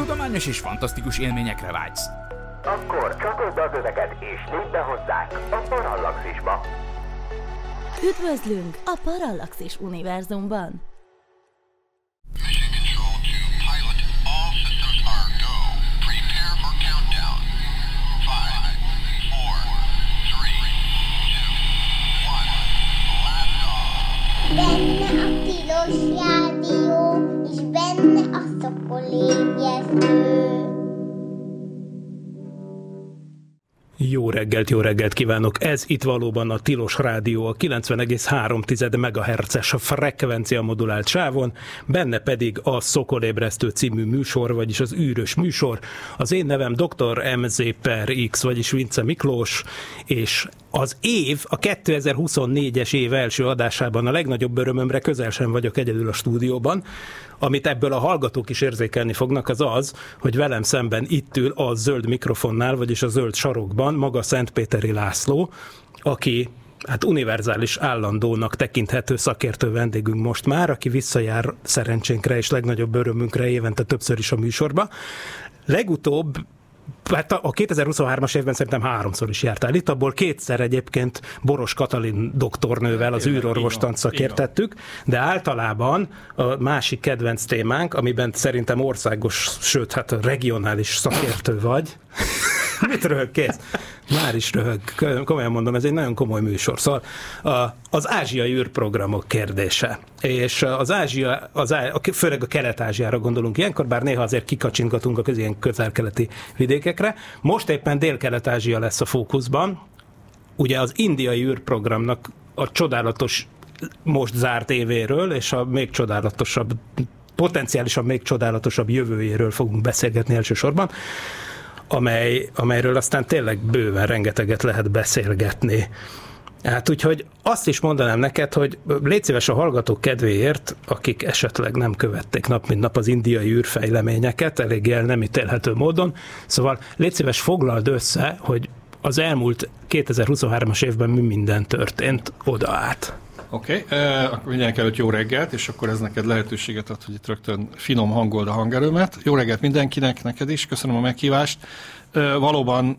tudományos és fantasztikus élményekre vágysz. Akkor csatold az öveket és lépj be hozzánk a Parallaxisba. Üdvözlünk a Parallaxis univerzumban! Jó reggelt, jó reggelt kívánok! Ez itt valóban a Tilos Rádió, a 90,3 MHz-es frekvencia modulált sávon, benne pedig a Szokolébresztő című műsor, vagyis az űrös műsor. Az én nevem dr. MZ per X, vagyis Vince Miklós, és az év, a 2024-es év első adásában a legnagyobb örömömre közel sem vagyok egyedül a stúdióban. Amit ebből a hallgatók is érzékelni fognak, az az, hogy velem szemben itt ül a zöld mikrofonnál, vagyis a zöld sarokban maga Szentpéteri László, aki hát univerzális állandónak tekinthető szakértő vendégünk most már, aki visszajár szerencsénkre és legnagyobb örömünkre évente többször is a műsorba. Legutóbb Hát a 2023-as évben szerintem háromszor is jártál itt, abból kétszer egyébként Boros Katalin doktornővel az űrorvostant szakértettük, de általában a másik kedvenc témánk, amiben szerintem országos, sőt, hát regionális szakértő vagy, Mit röhög kész? Már is röhög. Komolyan mondom, ez egy nagyon komoly műsor. Szóval az ázsiai űrprogramok kérdése. És az Ázsia, az, főleg a Kelet-Ázsiára gondolunk ilyenkor, bár néha azért kikacsintgatunk a közén közel-keleti vidékekre. Most éppen Dél-Kelet-Ázsia lesz a fókuszban. Ugye az indiai űrprogramnak a csodálatos most zárt évéről, és a még csodálatosabb potenciálisan még csodálatosabb jövőjéről fogunk beszélgetni elsősorban amely, amelyről aztán tényleg bőven rengeteget lehet beszélgetni. Hát úgyhogy azt is mondanám neked, hogy légy szíves a hallgatók kedvéért, akik esetleg nem követték nap mint nap az indiai űrfejleményeket, elég el nem ítélhető módon. Szóval légy szíves foglald össze, hogy az elmúlt 2023-as évben mi minden történt oda át. Oké, okay. uh, akkor mindenek előtt jó reggelt, és akkor ez neked lehetőséget ad, hogy itt rögtön finom hangold a hangerőmet. Jó reggelt mindenkinek, neked is, köszönöm a meghívást. Uh, valóban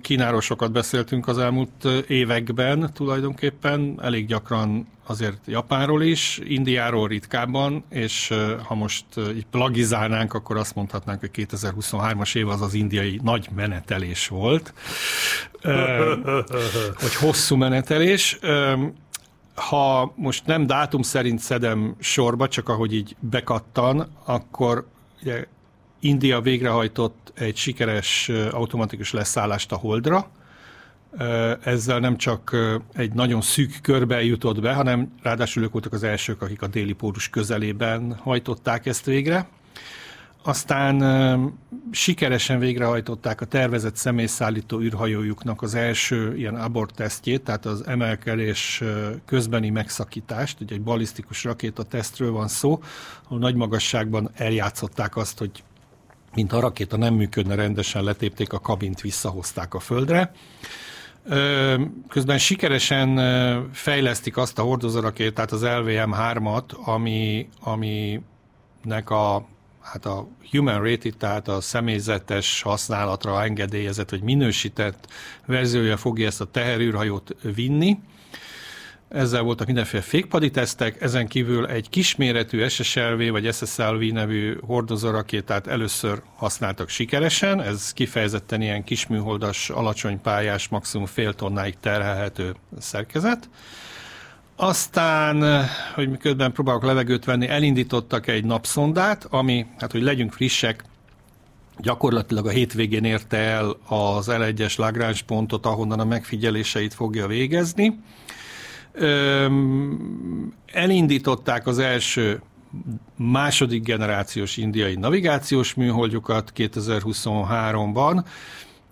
Kínáról sokat beszéltünk az elmúlt években tulajdonképpen, elég gyakran azért Japánról is, Indiáról ritkábban, és ha most így plagizálnánk, akkor azt mondhatnánk, hogy 2023-as év az az indiai nagy menetelés volt, vagy hosszú menetelés. Ha most nem dátum szerint szedem sorba, csak ahogy így bekattan, akkor ugye India végrehajtott egy sikeres automatikus leszállást a Holdra. Ezzel nem csak egy nagyon szűk körbe jutott be, hanem ráadásul ők voltak az elsők, akik a déli pólus közelében hajtották ezt végre. Aztán sikeresen végrehajtották a tervezett személyszállító űrhajójuknak az első ilyen abort tesztjét, tehát az emelkedés közbeni megszakítást, ugye egy balisztikus rakéta tesztről van szó, ahol nagy magasságban eljátszották azt, hogy mint a rakéta nem működne rendesen, letépték a kabint, visszahozták a földre. Közben sikeresen fejlesztik azt a hordozórakétát, az LVM-3-at, ami, aminek a hát a human rated, tehát a személyzetes használatra engedélyezett vagy minősített verziója fogja ezt a teherűrhajót vinni. Ezzel voltak mindenféle fékpadi tesztek, ezen kívül egy kisméretű SSLV vagy SSLV nevű hordozórakétát először használtak sikeresen, ez kifejezetten ilyen kisműholdas, alacsony pályás, maximum fél tonnáig terhelhető szerkezet. Aztán, hogy miközben próbálok levegőt venni, elindítottak egy napszondát, ami, hát hogy legyünk frissek, gyakorlatilag a hétvégén érte el az L1-es Lagrange pontot, ahonnan a megfigyeléseit fogja végezni. Elindították az első második generációs indiai navigációs műholdjukat 2023-ban,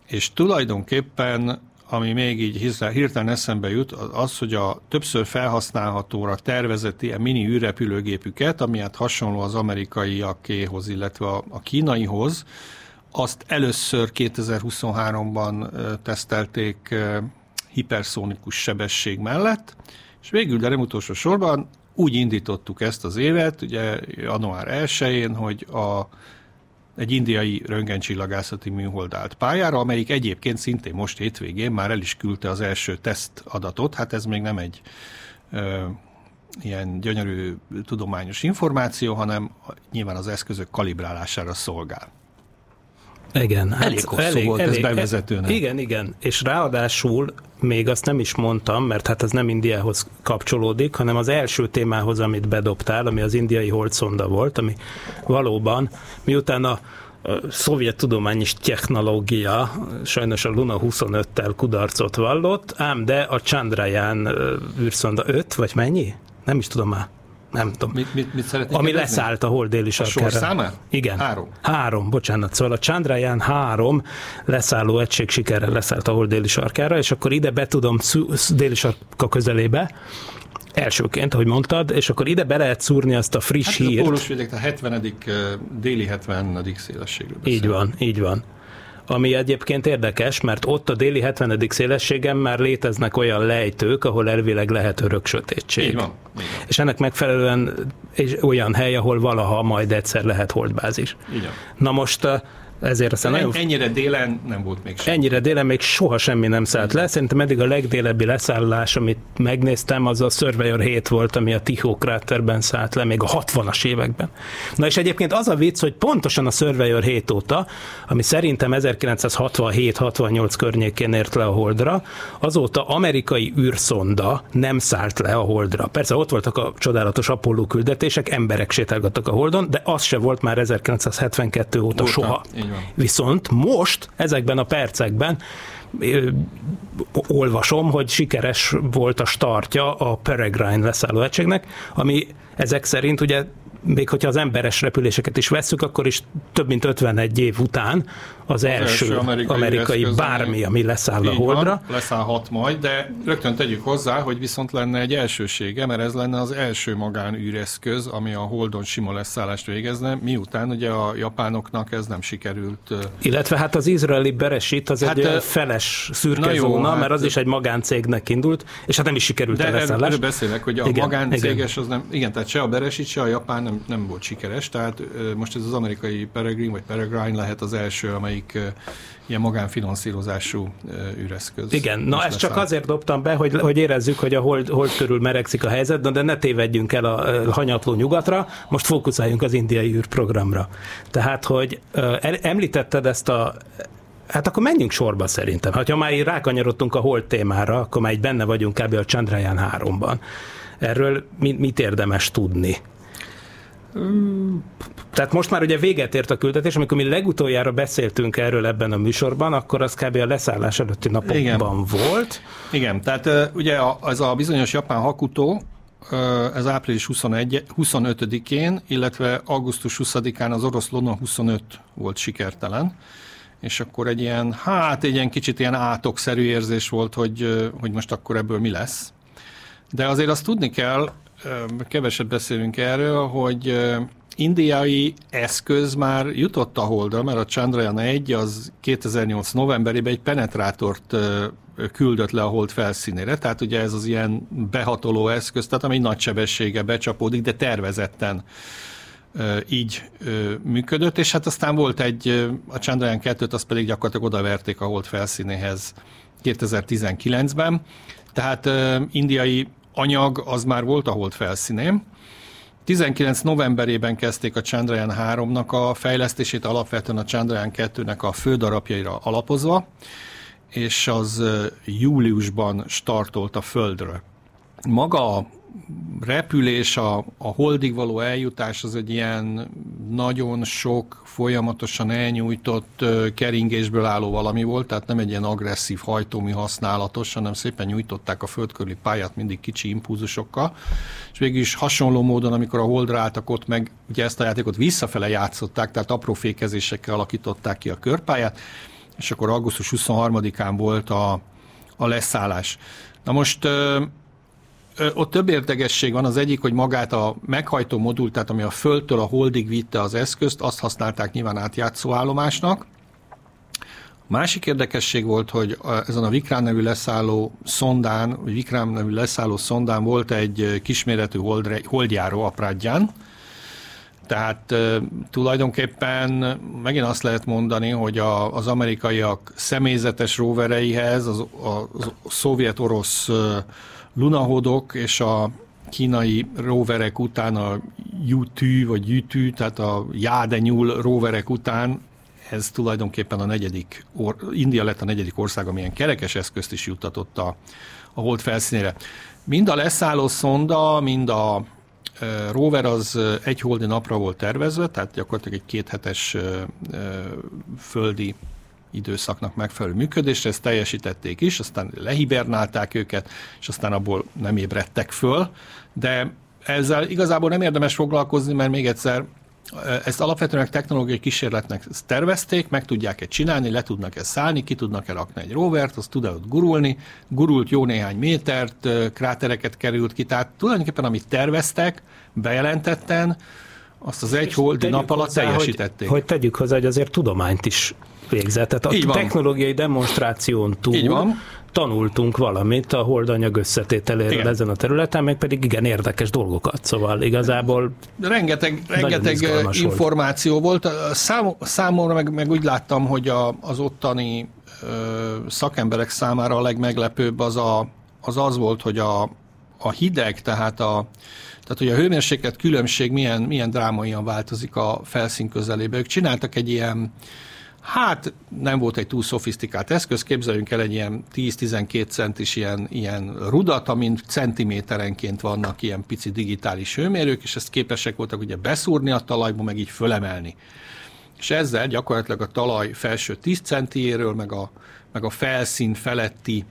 és tulajdonképpen ami még így hirtelen eszembe jut, az, hogy a többször felhasználhatóra tervezett ilyen mini űrrepülőgépüket, ami hát hasonló az amerikaiakéhoz, illetve a kínaihoz, azt először 2023-ban tesztelték hiperszónikus sebesség mellett, és végül, de nem utolsó sorban úgy indítottuk ezt az évet, ugye január 1-én, hogy a egy indiai röntgencsillagászati műhold állt pályára, amelyik egyébként szintén most hétvégén már el is küldte az első teszt adatot. Hát ez még nem egy ö, ilyen gyönyörű tudományos információ, hanem nyilván az eszközök kalibrálására szolgál. Igen, hát elég hosszú elég, volt elég, ez bevezetőnek. Igen, igen, és ráadásul még azt nem is mondtam, mert hát ez nem Indiához kapcsolódik, hanem az első témához, amit bedobtál, ami az indiai holdszonda volt, ami valóban, miután a szovjet tudomány és technológia sajnos a Luna 25-tel kudarcot vallott, ám de a Chandrayaan űrszonda 5, vagy mennyi? Nem is tudom már nem tudom. Mit, mit, mit Ami kérdezni? leszállt a hold déli sarkára. A? Igen. Három. Három, bocsánat. Szóval a Chandrayaan három leszálló egység sikerrel leszállt a hold déli sarkára, és akkor ide be tudom déli sarka közelébe, elsőként, ahogy mondtad, és akkor ide be lehet szúrni azt a friss hát hírt. A a 70. déli 70. szélességről Így van, így van ami egyébként érdekes, mert ott a déli 70. szélességen már léteznek olyan lejtők, ahol elvileg lehet örök sötétség. Így van. Így van. És ennek megfelelően és olyan hely, ahol valaha majd egyszer lehet holdbázis. Így van. Na most ezért aztán nagyon... Ennyire délen nem volt még semmi. Ennyire délen még soha semmi nem szállt le. Szerintem eddig a legdélebbi leszállás, amit megnéztem, az a Surveyor 7 volt, ami a Tichó kráterben szállt le még a 60-as években. Na és egyébként az a vicc, hogy pontosan a Surveyor 7 óta, ami szerintem 1967-68 környékén ért le a Holdra, azóta amerikai űrszonda nem szállt le a Holdra. Persze ott voltak a csodálatos Apollo küldetések, emberek sétálgattak a Holdon, de az se volt már 1972 óta Óta. soha. Viszont most, ezekben a percekben olvasom, hogy sikeres volt a startja a Peregrine leszálló egységnek, ami ezek szerint ugye még hogyha az emberes repüléseket is vesszük, akkor is több mint 51 év után az, első, első amerikai, amerikai bármi, ami leszáll a holdra. Van, leszállhat majd, de rögtön tegyük hozzá, hogy viszont lenne egy elsősége, mert ez lenne az első magánűreszköz, ami a holdon sima leszállást végezne, miután ugye a japánoknak ez nem sikerült. Illetve hát az izraeli Beresit az hát, egy feles szürke jó, zóna, hát, mert az is egy magáncégnek indult, és hát nem is sikerült de a leszállás. De beszélek, hogy a igen, magáncéges igen. az nem, igen, tehát se a Beresit, se a japán nem, nem volt sikeres, tehát most ez az amerikai Peregrine vagy Peregrine lehet az első, amelyik ilyen magánfinanszírozású üreszköz. Igen, na ezt csak azért dobtam be, hogy, hogy érezzük, hogy a hold, hold körül melegszik a helyzet, de ne tévedjünk el a hanyatló nyugatra, most fókuszáljunk az indiai űrprogramra. Tehát, hogy említetted ezt a Hát akkor menjünk sorba szerintem. Ha már rákanyarodtunk a hold témára, akkor már így benne vagyunk kb. a Chandrayaan 3-ban. Erről mit érdemes tudni? Tehát most már ugye véget ért a küldetés, amikor mi legutoljára beszéltünk erről ebben a műsorban, akkor az kb. a leszállás előtti napokban Igen. volt. Igen, tehát ugye az a bizonyos japán hakutó, ez április 21, 25-én, illetve augusztus 20-án az orosz Luna 25 volt sikertelen, és akkor egy ilyen, hát egy ilyen kicsit ilyen átokszerű érzés volt, hogy, hogy most akkor ebből mi lesz. De azért azt tudni kell, keveset beszélünk erről, hogy indiai eszköz már jutott a Holdra, mert a Chandrayaan 1 az 2008 novemberében egy penetrátort küldött le a hold felszínére, tehát ugye ez az ilyen behatoló eszköz, tehát ami nagy sebessége becsapódik, de tervezetten így működött, és hát aztán volt egy, a Chandrayaan 2-t, azt pedig gyakorlatilag odaverték a hold felszínéhez 2019-ben, tehát indiai anyag az már volt a hold felszínén. 19 novemberében kezdték a Chandrayaan 3-nak a fejlesztését, alapvetően a Chandrayaan 2-nek a fődarabjaira alapozva, és az júliusban startolt a Földről. Maga repülés, a, a holdig való eljutás az egy ilyen nagyon sok, folyamatosan elnyújtott keringésből álló valami volt, tehát nem egy ilyen agresszív hajtómű használatos, hanem szépen nyújtották a földkörüli pályát mindig kicsi impulzusokkal, és végül is hasonló módon, amikor a holdra álltak ott meg, ugye ezt a játékot visszafele játszották, tehát apró fékezésekkel alakították ki a körpályát, és akkor augusztus 23-án volt a, a leszállás. Na most ott több érdekesség van. Az egyik, hogy magát a meghajtó modul, tehát ami a földtől a holdig vitte az eszközt, azt használták nyilván átjátszó állomásnak. Másik érdekesség volt, hogy ezen a Vikrám nevű leszálló szondán, vagy Vikrám nevű leszálló szondán volt egy kisméretű holdre, holdjáró Prádján, Tehát uh, tulajdonképpen megint azt lehet mondani, hogy a, az amerikaiak személyzetes rovereihez az, a, a szovjet-orosz lunahodok és a kínai roverek után a Jutű vagy Jutű, tehát a Jádenyúl roverek után ez tulajdonképpen a negyedik, or, India lett a negyedik ország, amilyen kerekes eszközt is juttatott a, a hold felszínére. Mind a leszálló szonda, mind a e, rover az egy holdi napra volt tervezve, tehát gyakorlatilag egy kéthetes e, e, földi időszaknak megfelelő működésre, ezt teljesítették is, aztán lehibernálták őket, és aztán abból nem ébredtek föl, de ezzel igazából nem érdemes foglalkozni, mert még egyszer ezt alapvetően technológiai kísérletnek tervezték, meg tudják-e csinálni, le tudnak-e szállni, ki tudnak-e rakni egy rovert, az tud-e ott gurulni, gurult jó néhány métert, krátereket került ki, tehát tulajdonképpen amit terveztek, bejelentetten, azt az egy holdi nap alatt hozzá, teljesítették. Hogy, hogy tegyük hozzá, hogy azért tudományt is végzett. Tehát a Így technológiai van. demonstráción túl Így van. tanultunk valamit a holdanyag összetételéről igen. ezen a területen, meg pedig igen érdekes dolgokat. Szóval igazából rengeteg, rengeteg információ volt. volt. Szám, számomra meg, meg úgy láttam, hogy a, az ottani ö, szakemberek számára a legmeglepőbb az a, az, az volt, hogy a, a hideg, tehát a tehát, hogy a hőmérséklet különbség milyen, milyen drámaian változik a felszín közelébe. Ők csináltak egy ilyen, Hát nem volt egy túl szofisztikált eszköz, képzeljünk el egy ilyen 10-12 centis ilyen, ilyen rudat, amin centiméterenként vannak ilyen pici digitális hőmérők, és ezt képesek voltak ugye beszúrni a talajba, meg így fölemelni. És ezzel gyakorlatilag a talaj felső 10 centiéről, meg a, meg a felszín feletti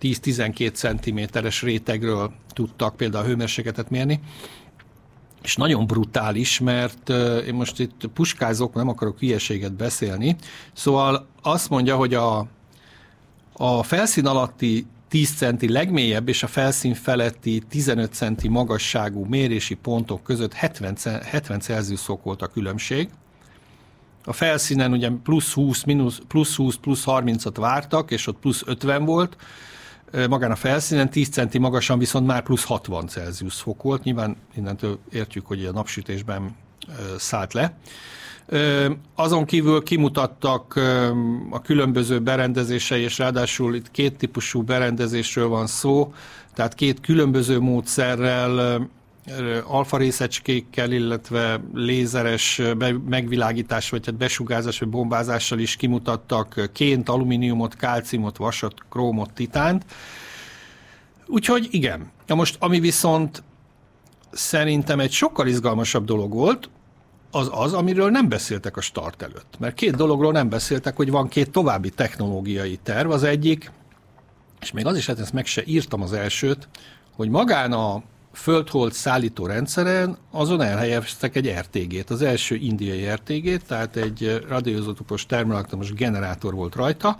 10-12 centiméteres rétegről tudtak például a hőmérsékletet mérni, és nagyon brutális, mert én most itt puskázok, nem akarok hülyeséget beszélni, szóval azt mondja, hogy a, a felszín alatti 10 centi legmélyebb és a felszín feletti 15 centi magasságú mérési pontok között 70, 70 Celsius fok volt a különbség. A felszínen ugye plusz 20, minusz, plusz 20, plusz 30-at vártak, és ott plusz 50 volt, magán a felszínen, 10 centi magasan viszont már plusz 60 Celsius fok volt. Nyilván innentől értjük, hogy a napsütésben szállt le. Azon kívül kimutattak a különböző berendezései, és ráadásul itt két típusú berendezésről van szó, tehát két különböző módszerrel alfa részecskékkel, illetve lézeres megvilágítás, vagy hát besugárzás, vagy bombázással is kimutattak ként, alumíniumot, kálciumot, vasat, krómot, titánt. Úgyhogy igen. Na most, ami viszont szerintem egy sokkal izgalmasabb dolog volt, az az, amiről nem beszéltek a start előtt. Mert két dologról nem beszéltek, hogy van két további technológiai terv. Az egyik, és még az is, hát ezt meg se írtam az elsőt, hogy magán a földhold szállító rendszeren azon elhelyeztek egy RTG-t, az első indiai RTG-t, tehát egy radioizotopos termelektromos generátor volt rajta,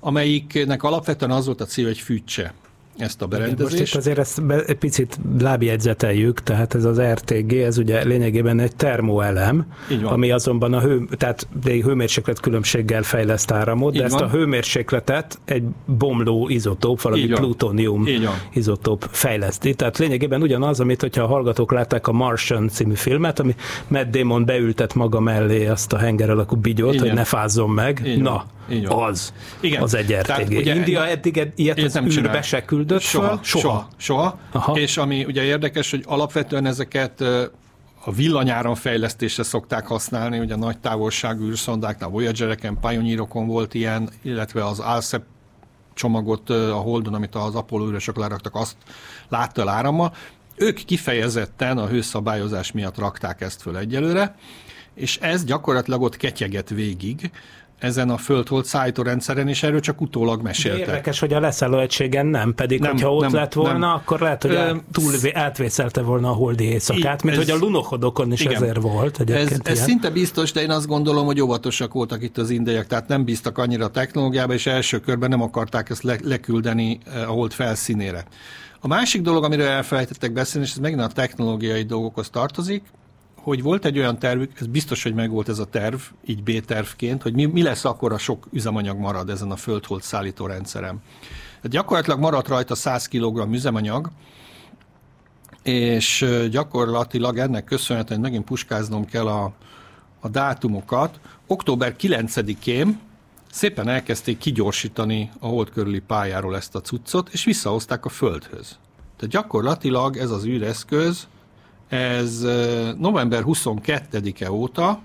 amelyiknek alapvetően az volt a cél, hogy fűtse ezt a berendezést. Most itt azért ezt be, egy picit lábjegyzeteljük, tehát ez az RTG, ez ugye lényegében egy termoelem, ami azonban a hő, tehát hőmérséklet különbséggel fejleszt áramot, Így de van. ezt a hőmérsékletet egy bomló izotóp, valami plutónium izotóp fejleszti. Tehát lényegében ugyanaz, amit hogyha a hallgatók látták a Martian című filmet, ami Matt Damon beültet maga mellé azt a henger alakú bigyót, Igen. hogy ne fázzon meg. Így Na, így az, Igen. az egy RTG. ugye, India eddig ilyet az nem űrbe se küldött soha, fel? Soha. Soha. soha. És ami ugye érdekes, hogy alapvetően ezeket a villanyáron fejlesztésre szokták használni, ugye a nagy távolságú űrszondáknál, Voyager-eken, Pioneerokon volt ilyen, illetve az ALSEP csomagot a Holdon, amit az Apollo űrösök leraktak, azt látta el árammal. Ők kifejezetten a hőszabályozás miatt rakták ezt föl egyelőre, és ez gyakorlatilag ott ketyeget végig, ezen a földhold szállítórendszeren, és erről csak utólag meséltek. De érdekes, hogy a leszálló egységen nem, pedig nem, hogyha ott nem, lett volna, nem. akkor lehet, hogy Ö, túl átvészelte volna a holdi éjszakát, mint ez, hogy a lunochodokon is igen, ezért volt. Ez, ez szinte biztos, de én azt gondolom, hogy óvatosak voltak itt az indiaiak, tehát nem bíztak annyira a technológiába, és első körben nem akarták ezt le, leküldeni a hold felszínére. A másik dolog, amiről elfelejtettek beszélni, és ez megint a technológiai dolgokhoz tartozik, hogy volt egy olyan tervük, ez biztos, hogy megvolt ez a terv, így B-tervként, hogy mi, mi lesz akkor, a sok üzemanyag marad ezen a földhold szállító rendszerem. Hát gyakorlatilag maradt rajta 100 kg üzemanyag, és gyakorlatilag ennek köszönhetően megint puskáznom kell a, a dátumokat. Október 9-én szépen elkezdték kigyorsítani a hold körüli pályáról ezt a cuccot, és visszahozták a Földhöz. Tehát gyakorlatilag ez az űreszköz, ez november 22-e óta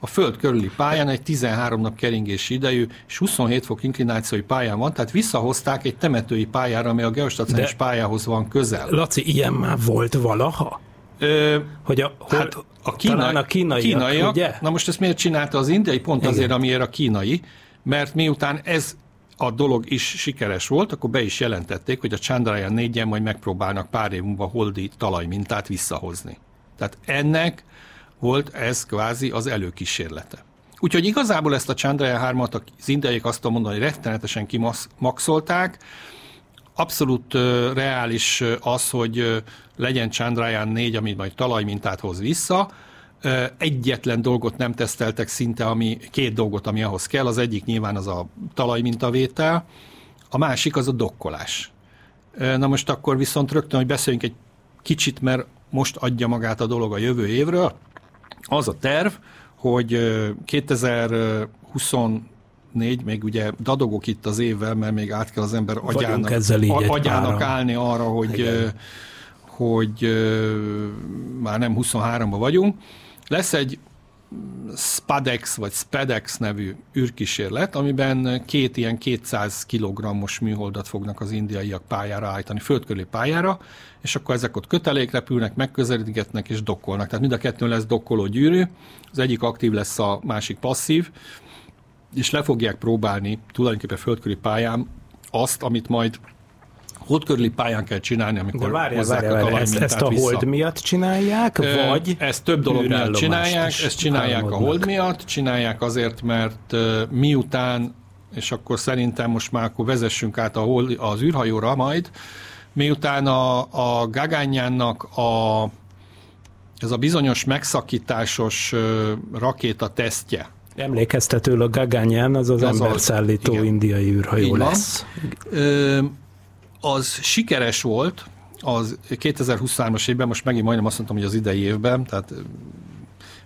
a Föld körüli pályán egy 13 nap keringési idejű és 27 fok inklinációi pályán van, tehát visszahozták egy temetői pályára, ami a geostacionáris pályához van közel. Laci, ilyen már volt valaha? Ö, hogy a, hát a, kínai, a kínaiak, kínaiak, ugye? Na most ezt miért csinálta az indiai? Pont Igen. azért, amiért a kínai, mert miután ez a dolog is sikeres volt, akkor be is jelentették, hogy a Chandrayaan 4 majd megpróbálnak pár év múlva holdi talajmintát visszahozni. Tehát ennek volt ez kvázi az előkísérlete. Úgyhogy igazából ezt a Chandrayaan 3-at az indiaiak azt tudom mondani, hogy rettenetesen kimaxolták, abszolút uh, reális az, hogy legyen Chandrayaan 4, amit majd talajmintát hoz vissza, egyetlen dolgot nem teszteltek szinte, ami, két dolgot, ami ahhoz kell. Az egyik nyilván az a talajmintavétel, a másik az a dokkolás. Na most akkor viszont rögtön, hogy beszéljünk egy kicsit, mert most adja magát a dolog a jövő évről. Az a terv, hogy 2024, még ugye dadogok itt az évvel, mert még át kell az ember agyának, agyának állni arra, hogy, Igen. hogy már nem 23-ban vagyunk, lesz egy Spadex vagy Spedex nevű űrkísérlet, amiben két ilyen 200 kg-os műholdat fognak az indiaiak pályára állítani, földkörüli pályára, és akkor ezek ott kötelék repülnek, megközelítgetnek és dokkolnak. Tehát mind a kettőn lesz dokkoló gyűrű, az egyik aktív lesz, a másik passzív, és le fogják próbálni tulajdonképpen földkörüli pályán azt, amit majd hold körüli pályán kell csinálni, amikor De várjál, hozzák várjál, a ezt, ezt a hold vissza. miatt csinálják, Ö, vagy Ezt több dolog miatt csinálják, ezt csinálják álmodnak. a hold miatt, csinálják azért, mert uh, miután, és akkor szerintem most már akkor vezessünk át a hold, az űrhajóra majd, miután a, a Gagányánnak a ez a bizonyos megszakításos uh, rakéta tesztje, Emlékeztetőleg a Gaganyán az az, az emberszállító indiai űrhajó lesz. Ö, az sikeres volt, az 2023-as évben, most megint majdnem azt mondtam, hogy az idei évben, tehát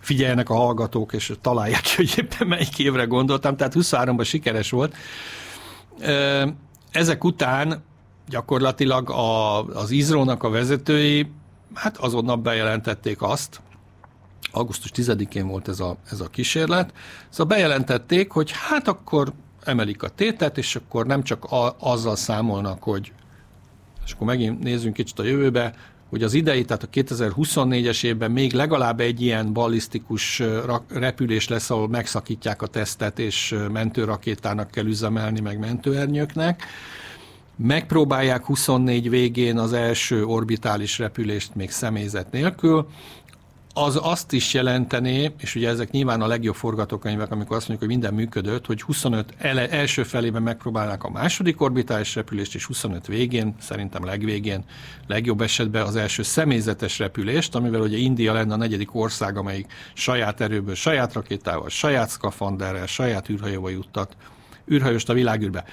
figyeljenek a hallgatók, és találják ki, hogy éppen melyik évre gondoltam, tehát 23-ban sikeres volt. Ezek után gyakorlatilag a, az Izrónak a vezetői, hát azonnal bejelentették azt, augusztus 10-én volt ez a, ez a kísérlet, szóval bejelentették, hogy hát akkor emelik a tétet, és akkor nem csak a, azzal számolnak, hogy és akkor megint nézzünk kicsit a jövőbe, hogy az idei, tehát a 2024-es évben még legalább egy ilyen ballisztikus repülés lesz, ahol megszakítják a tesztet, és mentőrakétának kell üzemelni, meg mentőernyőknek. Megpróbálják 24 végén az első orbitális repülést még személyzet nélkül, az azt is jelentené, és ugye ezek nyilván a legjobb forgatókönyvek, amikor azt mondjuk, hogy minden működött, hogy 25 ele, első felében megpróbálnák a második orbitális repülést, és 25 végén, szerintem legvégén, legjobb esetben az első személyzetes repülést, amivel ugye India lenne a negyedik ország, amelyik saját erőből, saját rakétával, saját szkafanderrel, saját űrhajóval juttat űrhajóst a világűrbe.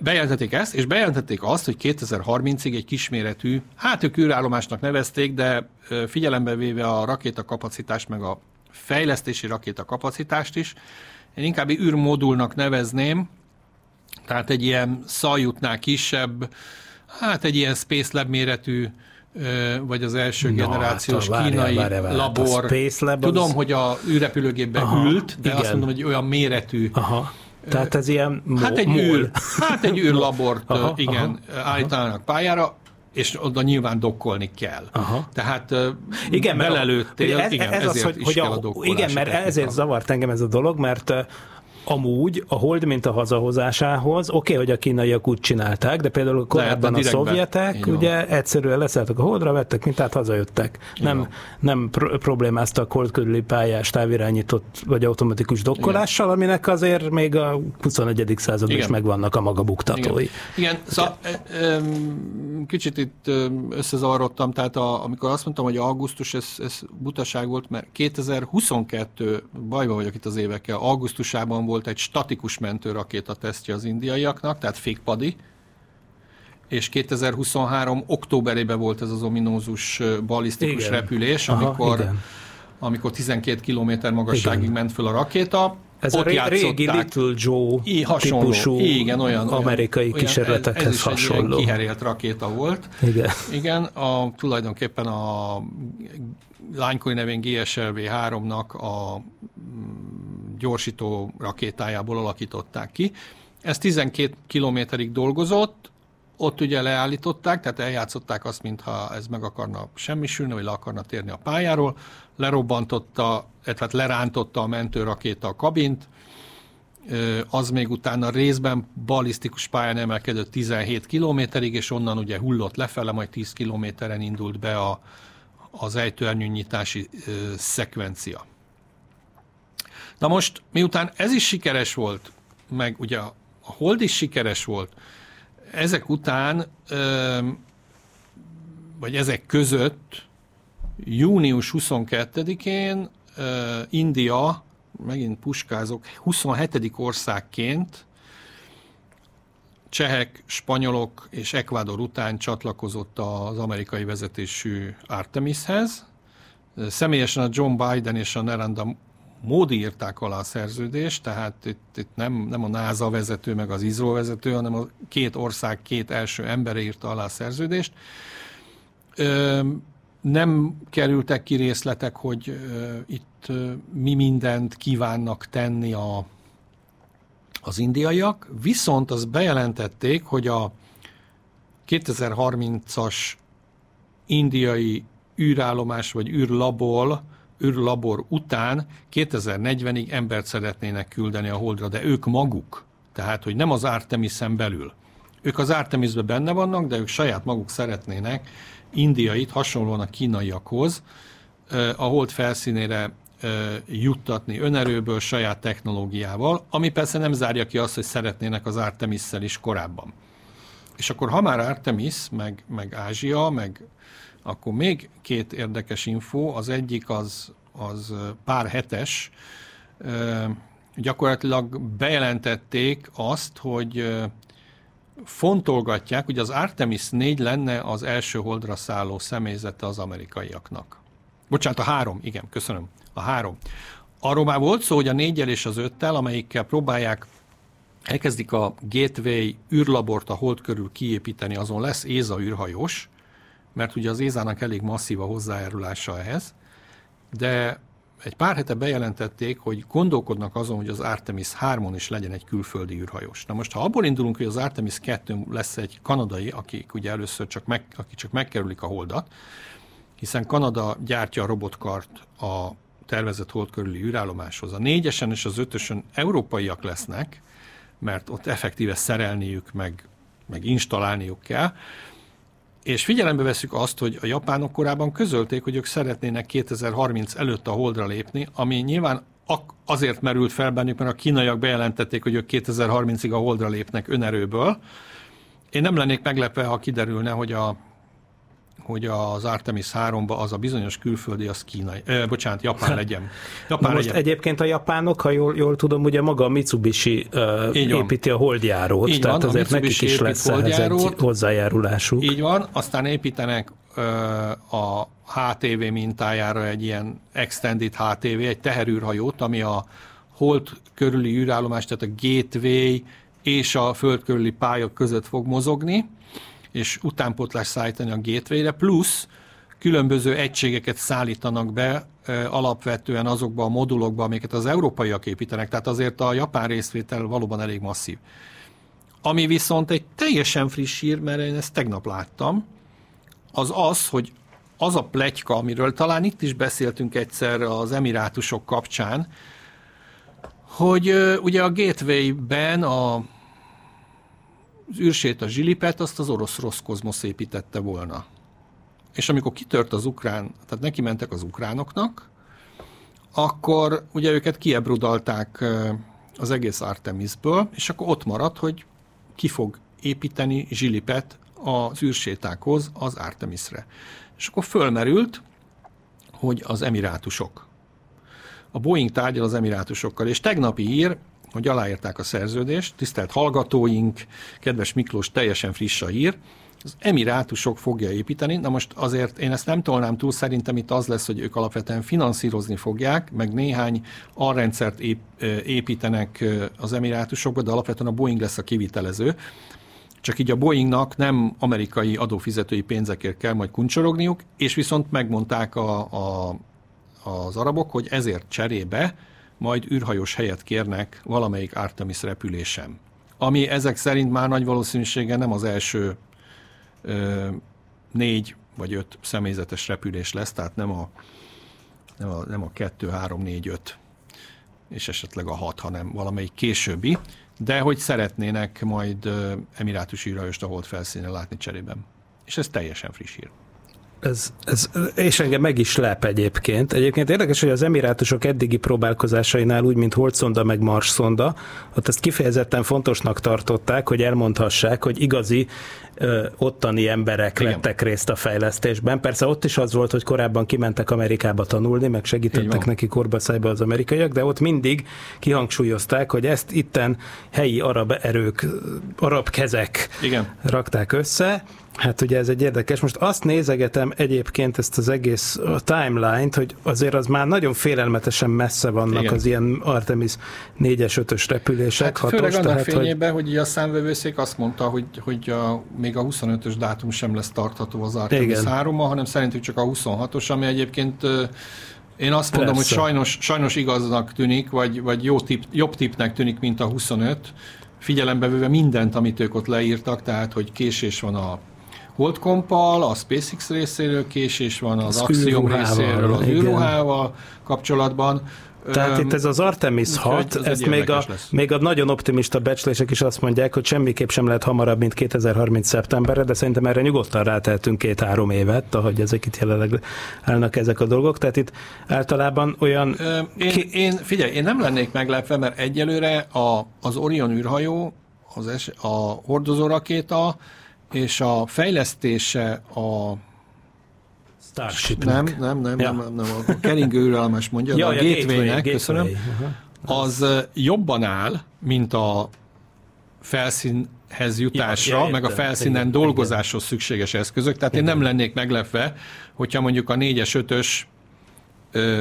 Bejelentették ezt, és bejelentették azt, hogy 2030-ig egy kisméretű, hát ők űrállomásnak nevezték, de figyelembe véve a rakétakapacitást, meg a fejlesztési rakétakapacitást is, én inkább űrmodulnak nevezném, tehát egy ilyen szajutnál kisebb, hát egy ilyen Space Lab méretű vagy az első no, generációs hát, kínai várjál, várjál, labor. A Tudom, az... hogy a űrrepülőgépbe Aha, ült, de igen. azt mondom, hogy olyan méretű Aha. Tehát ez ilyen hát egy űr, Hát egy űrlabort, aha, igen, aha, állítanának pályára, és oda nyilván dokkolni kell. Aha. Tehát igen, belelőttél, ez, igen, ez az, hogy, hogy a, a Igen, mert technika. ezért zavart engem ez a dolog, mert amúgy a hold mint a hazahozásához, oké, okay, hogy a kínaiak úgy csinálták, de például korábban a szovjetek ugye egyszerűen leszálltak a holdra, vettek mintát, hazajöttek. Nem, nem pro- problémáztak hold körüli pályás távirányított vagy automatikus dokkolással, Igen. aminek azért még a 21. században is megvannak a maga buktatói. Igen, Igen. szóval kicsit itt összezavarodtam, tehát a, amikor azt mondtam, hogy augusztus, ez, ez butaság volt, mert 2022, bajban vagyok itt az évekkel, augusztusában volt egy statikus mentőrakéta tesztje az indiaiaknak, tehát fékpadi, és 2023. októberében volt ez az ominózus balisztikus Igen. repülés, Aha, amikor, igen. amikor 12 km magasságig Igen. ment föl a rakéta. Ez Ott a ré- régi. Little Joe I, hasonló. típusú Igen, olyan, amerikai olyan, kísérletekhez ez, ez is hasonló. Egy kiherélt rakéta volt. Igen. Igen, a, tulajdonképpen a lánykori nevén GSLV 3-nak a gyorsító rakétájából alakították ki. Ez 12 kilométerig dolgozott, ott ugye leállították, tehát eljátszották azt, mintha ez meg akarna semmisülni, vagy le akarna térni a pályáról, lerobbantotta, tehát lerántotta a mentőrakéta a kabint, az még utána részben balisztikus pályán emelkedett 17 kilométerig, és onnan ugye hullott lefele, majd 10 kilométeren indult be a, az ejtőernyőnyitási szekvencia. Na most, miután ez is sikeres volt, meg ugye a Hold is sikeres volt, ezek után, vagy ezek között június 22-én ö, India, megint puskázok, 27. országként csehek, spanyolok és Ekvádor után csatlakozott az amerikai vezetésű Artemishez. Személyesen a John Biden és a Narendra Modi írták alá a szerződést, tehát itt, itt nem, nem a NASA vezető, meg az ISRO vezető, hanem a két ország két első embere írta alá a szerződést. Nem kerültek ki részletek, hogy itt mi mindent kívánnak tenni a, az indiaiak, viszont azt bejelentették, hogy a 2030-as indiai űrállomás vagy űrlabor, űrlabor után 2040-ig embert szeretnének küldeni a Holdra, de ők maguk, tehát hogy nem az Artemisen belül. Ők az Artemisben benne vannak, de ők saját maguk szeretnének indiait hasonlóan a kínaiakhoz a hold felszínére juttatni önerőből, saját technológiával, ami persze nem zárja ki azt, hogy szeretnének az Artemisszel is korábban. És akkor ha már Artemis, meg, meg Ázsia, meg akkor még két érdekes info. Az egyik az, az pár hetes. Gyakorlatilag bejelentették azt, hogy fontolgatják, hogy az Artemis 4 lenne az első holdra szálló személyzete az amerikaiaknak. Bocsánat, a három, igen, köszönöm. A három. Arról már volt szó, hogy a négyel és az öttel, amelyikkel próbálják elkezdik a Gateway űrlabort a hold körül kiépíteni, azon lesz Éza űrhajós, mert ugye az Ézának elég masszív a hozzájárulása ehhez, de egy pár hete bejelentették, hogy gondolkodnak azon, hogy az Artemis 3-on is legyen egy külföldi űrhajós. Na most, ha abból indulunk, hogy az Artemis 2 lesz egy kanadai, akik ugye először csak, meg, akik csak megkerülik a holdat, hiszen Kanada gyártja a robotkart a tervezett hold körüli űrállomáshoz. A négyesen és az ötösön európaiak lesznek, mert ott effektíve szerelniük, meg, meg installálniuk kell. És figyelembe veszük azt, hogy a japánok korábban közölték, hogy ők szeretnének 2030 előtt a holdra lépni, ami nyilván azért merült fel bennük, mert a kínaiak bejelentették, hogy ők 2030-ig a holdra lépnek önerőből. Én nem lennék meglepve, ha kiderülne, hogy a hogy az Artemis 3-ba az a bizonyos külföldi, az kínai, ö, bocsánat, japán legyen. Japán Na most legyen. egyébként a japánok, ha jól, jól tudom, ugye maga a Mitsubishi van. építi a holdjárót, Így tehát van, azért nekik is lesz ehhez egy holdjárót. hozzájárulásuk. Így van, aztán építenek ö, a HTV mintájára egy ilyen extended HTV, egy teherűrhajót, ami a hold körüli űrállomás, tehát a gateway és a föld körüli pálya között fog mozogni, és utánpótlás szállítani a gateway-re, plusz különböző egységeket szállítanak be alapvetően azokba a modulokba, amiket az európaiak építenek, tehát azért a japán részvétel valóban elég masszív. Ami viszont egy teljesen friss hír, mert én ezt tegnap láttam, az az, hogy az a pletyka, amiről talán itt is beszéltünk egyszer az emirátusok kapcsán, hogy ugye a Gateway-ben a, az űrsét a zsilipet, azt az orosz Roszkozmosz építette volna. És amikor kitört az ukrán, tehát neki mentek az ukránoknak, akkor ugye őket kiebrudalták az egész Artemisből, és akkor ott maradt, hogy ki fog építeni zsilipet az űrsétákhoz, az Artemisre. És akkor fölmerült, hogy az emirátusok. A Boeing tárgyal az emirátusokkal, és tegnapi hír, hogy aláírták a szerződést. Tisztelt hallgatóink, kedves Miklós, teljesen friss a hír. Az emirátusok fogja építeni, na most azért én ezt nem tolnám túl, szerintem itt az lesz, hogy ők alapvetően finanszírozni fogják, meg néhány alrendszert ép, építenek az emirátusokba, de alapvetően a Boeing lesz a kivitelező. Csak így a Boeingnak nem amerikai adófizetői pénzekért kell majd kuncsorogniuk, és viszont megmondták a, a, az arabok, hogy ezért cserébe majd űrhajós helyet kérnek valamelyik Artemis repülésem. Ami ezek szerint már nagy valószínűséggel nem az első ö, négy vagy öt személyzetes repülés lesz, tehát nem a, nem a, nem a kettő, három, négy, öt, és esetleg a hat, hanem valamelyik későbbi, de hogy szeretnének majd emirátusi űrhajóst a hold felszínen látni cserében. És ez teljesen friss hír. Ez, ez, és engem meg is lep egyébként. Egyébként érdekes, hogy az emirátusok eddigi próbálkozásainál úgy, mint Holdszonda meg Mars szonda, ott ezt kifejezetten fontosnak tartották, hogy elmondhassák, hogy igazi ö, ottani emberek Igen. vettek részt a fejlesztésben. Persze ott is az volt, hogy korábban kimentek Amerikába tanulni, meg segítettek neki korbaszájba az amerikaiak, de ott mindig kihangsúlyozták, hogy ezt itten helyi arab erők, arab kezek Igen. rakták össze, Hát ugye ez egy érdekes. Most azt nézegetem egyébként ezt az egész timeline-t, hogy azért az már nagyon félelmetesen messze vannak Igen. az ilyen Artemis 4-es, 5-ös repülések. Hát hatos, főleg annak fényében, hogy... hogy a számvevőszék azt mondta, hogy, hogy a, még a 25-ös dátum sem lesz tartható az Artemis 3 hanem szerintük csak a 26-os, ami egyébként én azt mondom, Persze. hogy sajnos, sajnos igaznak tűnik, vagy, vagy jó tip, jobb tipnek tűnik, mint a 25, figyelembe véve mindent, amit ők ott leírtak, tehát hogy késés van a Holdkompal, a SpaceX részéről késés van, az, az Axiom részéről, az űrruhával kapcsolatban. Tehát itt ez az Artemis 6, ez ezt még a, még a nagyon optimista becslések is azt mondják, hogy semmiképp sem lehet hamarabb, mint 2030. szeptemberre, de szerintem erre nyugodtan rátehetünk két-három évet, ahogy ezek itt jelenleg állnak ezek a dolgok. Tehát itt általában olyan... Én, ki... én, figyelj, én nem lennék meglepve, mert egyelőre a, az Orion űrhajó, az es, a hordozó rakéta, és a fejlesztése a Starship. Nem, nem, nem, ja. nem, nem, a keringő űrállomás mondja, ja, a, gateway-nek, köszönöm, uh-huh. az jobban áll, mint a felszínhez jutásra, ja, ja, meg a felszínen dolgozáshoz igen. szükséges eszközök. Tehát igen. én nem lennék meglepve, hogyha mondjuk a 4-es, 5-ös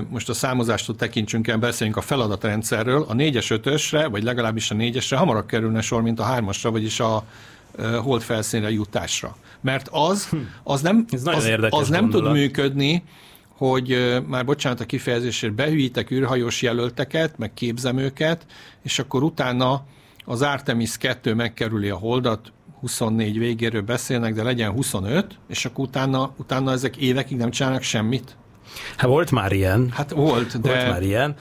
most a számozástól tekintsünk el, beszéljünk a feladatrendszerről, a 4-es, 5-ösre, vagy legalábbis a 4-esre hamarabb kerülne sor, mint a 3-asra, vagyis a hold felszínre jutásra. Mert az, hm. az nem, az, az nem tud működni, hogy már bocsánat a kifejezésért, behűítek űrhajós jelölteket, meg képzem őket, és akkor utána az Artemis 2 megkerüli a holdat, 24 végéről beszélnek, de legyen 25, és akkor utána, utána ezek évekig nem csinálnak semmit. Hát volt már ilyen. Hát volt, de... Volt már ilyen,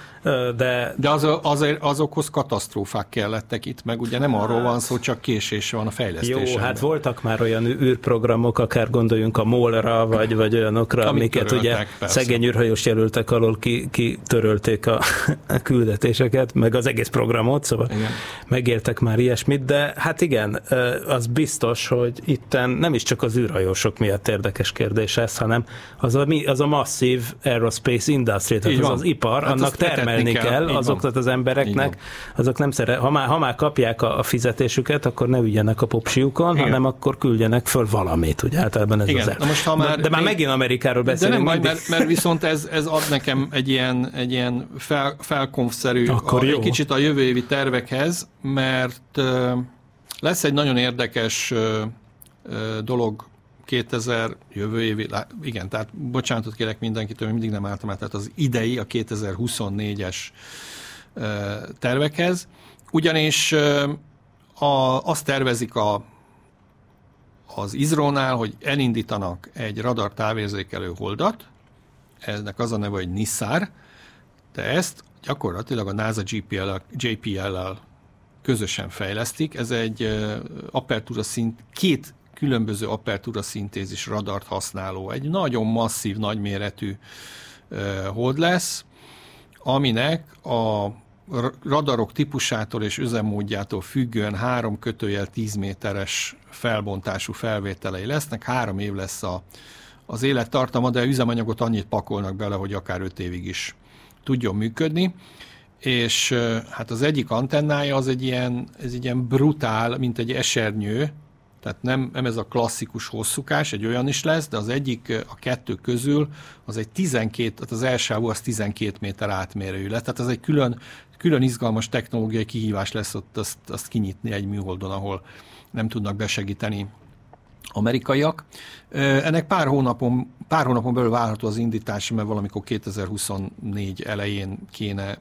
de... De az, azért azokhoz katasztrófák kellettek itt, meg ugye nem arról van szó, csak késés van a fejlesztésen. Jó, hát voltak már olyan űrprogramok, akár gondoljunk a MOL-ra, vagy, vagy olyanokra, Amit amiket töröltek, ugye persze. szegény űrhajós jelöltek alól ki, kitörölték a, a küldetéseket, meg az egész programot, szóval igen. megéltek már ilyesmit, de hát igen, az biztos, hogy itten nem is csak az űrhajósok miatt érdekes kérdés ez, hanem az a, az a masszív aerospace industry, tehát az, az ipar, hát annak termelni kell, kell azoknak az embereknek, azok nem szeret, ha már, ha már kapják a, a fizetésüket, akkor ne ügyenek a popsiukon, Igen. hanem akkor küldjenek föl valamit, ugye általában ez Igen. az. Na most, ha már, de, de már megint Amerikáról beszélünk. De nem baj, mert, mert viszont ez, ez ad nekem egy ilyen, egy ilyen fel, felkonfszerű, akkor a, egy kicsit a jövő évi tervekhez, mert lesz egy nagyon érdekes dolog 2000 jövő évi, igen, tehát bocsánatot kérek mindenkitől, mindig nem álltam át, tehát az idei, a 2024-es tervekhez, ugyanis a, azt tervezik a, az ISRO-nál, hogy elindítanak egy radar távérzékelő holdat, ennek az a neve, hogy NISAR, de ezt gyakorlatilag a NASA JPL-el, JPL közösen fejlesztik. Ez egy apertúra szint, két különböző apertúra szintézis radart használó, egy nagyon masszív, nagyméretű hold lesz, aminek a radarok típusától és üzemmódjától függően három kötőjel 10 méteres felbontású felvételei lesznek, három év lesz a, az élettartama, de üzemanyagot annyit pakolnak bele, hogy akár öt évig is tudjon működni. És hát az egyik antennája az egy ilyen, ez egy ilyen brutál, mint egy esernyő, tehát nem, nem ez a klasszikus hosszúkás, egy olyan is lesz, de az egyik a kettő közül az egy 12, tehát az első az 12 méter átmérőjű lesz. Tehát ez egy külön, külön izgalmas technológiai kihívás lesz ott azt, azt kinyitni egy műholdon, ahol nem tudnak besegíteni amerikaiak. Ennek pár hónapon, pár hónapon belül várható az indítás, mert valamikor 2024 elején kéne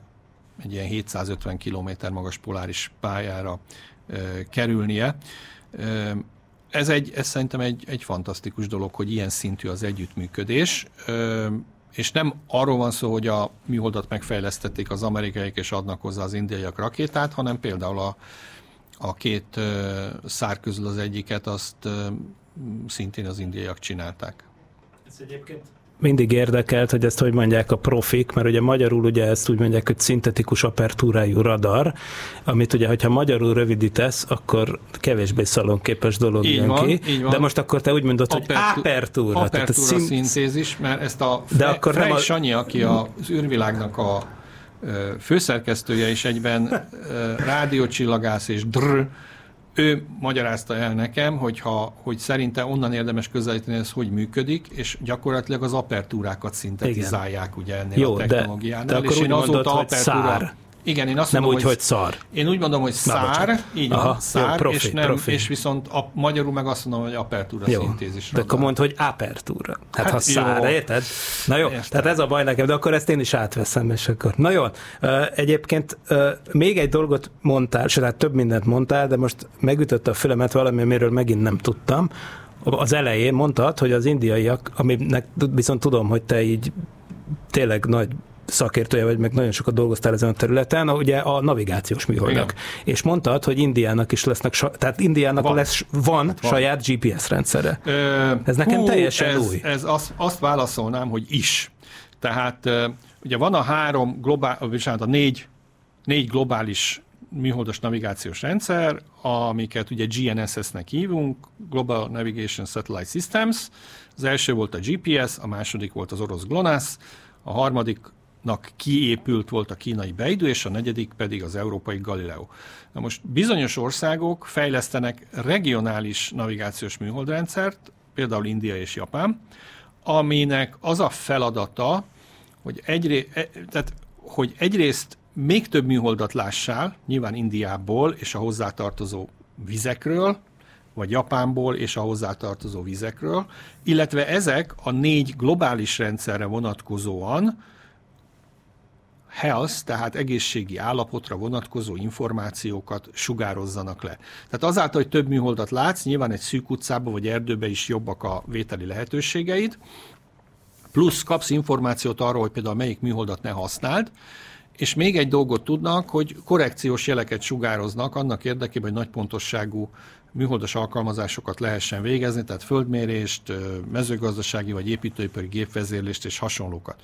egy ilyen 750 km magas poláris pályára kerülnie. Ez, egy, ez szerintem egy, egy fantasztikus dolog, hogy ilyen szintű az együttműködés, és nem arról van szó, hogy a műholdat megfejlesztették az amerikaiak és adnak hozzá az indiaiak rakétát, hanem például a, a két szár közül az egyiket azt szintén az indiaiak csinálták. Ez egyébként mindig érdekelt, hogy ezt hogy mondják a profik, mert ugye magyarul ugye ezt úgy mondják, hogy szintetikus apertúrájú radar, amit ugye, hogyha magyarul rövidítesz, akkor kevésbé szalonképes dolog így jön van, ki. Így van. De most akkor te úgy mondod, hogy Apertu- apertúra. Apertúra tehát a szín... szintézis, mert ezt a De Fre- akkor nem Frey a- Sanyi, aki az űrvilágnak a főszerkesztője és egyben rádiócsillagász és drr, ő magyarázta el nekem, hogy, ha, hogy szerinte onnan érdemes közelíteni, ez hogy működik, és gyakorlatilag az apertúrákat szintetizálják ugye ennél Jó, a de- technológiánál. de akkor és én mondod, azóta hogy apertúra... szár. Igen, én azt Nem mondom, úgy, hogy szar. Én úgy mondom, hogy szár, így Aha, van, jó, szár, profi, és, nem, profi. és viszont a, magyarul meg azt mondom, hogy apertúra Jó, szintézis. de akkor mondd, hogy apertúra. Hát, hát ha jó. szár, érted? Na jó, Értem. tehát ez a baj nekem, de akkor ezt én is átveszem, és akkor. Na jó, egyébként még egy dolgot mondtál, sőt, hát több mindent mondtál, de most megütötte a fülemet valami, amiről megint nem tudtam. Az elején mondtad, hogy az indiaiak, aminek viszont tudom, hogy te így tényleg nagy szakértője vagy, meg nagyon sokat dolgoztál ezen a területen, ugye a navigációs műholdak. És mondtad, hogy Indiának is lesznek, tehát Indiának van, lesz, van, van. saját GPS rendszere. Ö, Ez nekem teljesen ez, új. Ez azt, azt válaszolnám, hogy is. Tehát ugye van a három globál, bocsánat, a négy, négy globális műholdas navigációs rendszer, amiket ugye GNSS-nek hívunk, Global Navigation Satellite Systems. Az első volt a GPS, a második volt az orosz GLONASS, a harmadiknak kiépült volt a kínai Beidou, és a negyedik pedig az európai Galileo. Na most bizonyos országok fejlesztenek regionális navigációs műholdrendszert, például India és Japán, aminek az a feladata, hogy, egyré, e- tehát, hogy egyrészt még több műholdat lássál, nyilván Indiából és a hozzátartozó vizekről, vagy Japánból és a hozzátartozó vizekről, illetve ezek a négy globális rendszerre vonatkozóan health, tehát egészségi állapotra vonatkozó információkat sugározzanak le. Tehát azáltal, hogy több műholdat látsz, nyilván egy szűk utcába vagy erdőbe is jobbak a vételi lehetőségeid, plusz kapsz információt arról, hogy például melyik műholdat ne használd, és még egy dolgot tudnak, hogy korrekciós jeleket sugároznak annak érdekében, hogy nagy pontosságú műholdas alkalmazásokat lehessen végezni, tehát földmérést, mezőgazdasági vagy építőipari gépvezérlést és hasonlókat.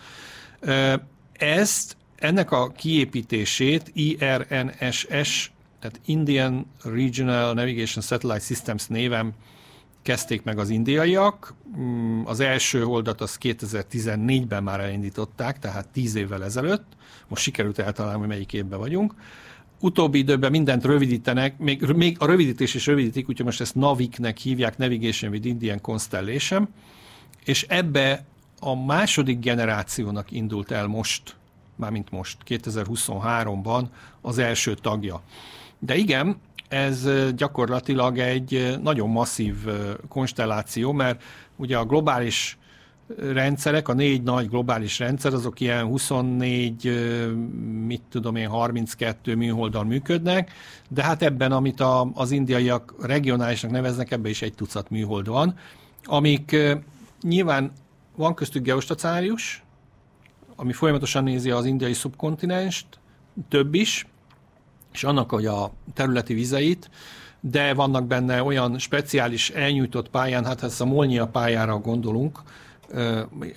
Ezt, ennek a kiépítését IRNSS, tehát Indian Regional Navigation Satellite Systems néven kezdték meg az indiaiak. Mm, Az első holdat az 2014-ben már elindították, tehát 10 évvel ezelőtt. Most sikerült eltalálni, hogy melyik évben vagyunk. Utóbbi időben mindent rövidítenek, még, még a rövidítés is rövidítik, úgyhogy most ezt NAVIC-nek hívják, Navigation with Indian Constellation, és ebbe a második generációnak indult el most, mármint most, 2023-ban az első tagja. De igen, ez gyakorlatilag egy nagyon masszív konstelláció, mert ugye a globális rendszerek, a négy nagy globális rendszer, azok ilyen 24, ö, mit tudom én, 32 műholdal működnek, de hát ebben, amit a, az indiaiak regionálisnak neveznek, ebben is egy tucat műhold van, amik nyilván van köztük geostacionárius, ami folyamatosan nézi az indiai szubkontinenst, több is, és annak, hogy a területi vizeit, de vannak benne olyan speciális elnyújtott pályán, hát ha ezt a Molnyia pályára gondolunk,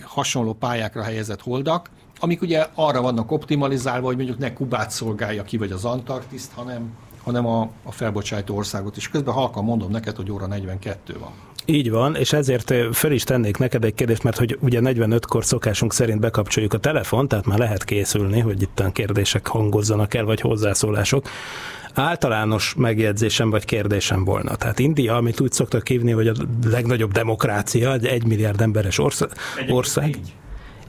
hasonló pályákra helyezett holdak, amik ugye arra vannak optimalizálva, hogy mondjuk ne Kubát szolgálja ki, vagy az Antarktiszt, hanem, hanem a, a felbocsájtó országot is. Közben halkan mondom neked, hogy óra 42 van. Így van, és ezért fel is tennék neked egy kérdést, mert hogy ugye 45-kor szokásunk szerint bekapcsoljuk a telefon, tehát már lehet készülni, hogy itt a kérdések hangozzanak el, vagy hozzászólások általános megjegyzésem vagy kérdésem volna. Tehát India, amit úgy szoktak hívni, hogy a legnagyobb demokrácia, egy egy milliárd emberes ország. ország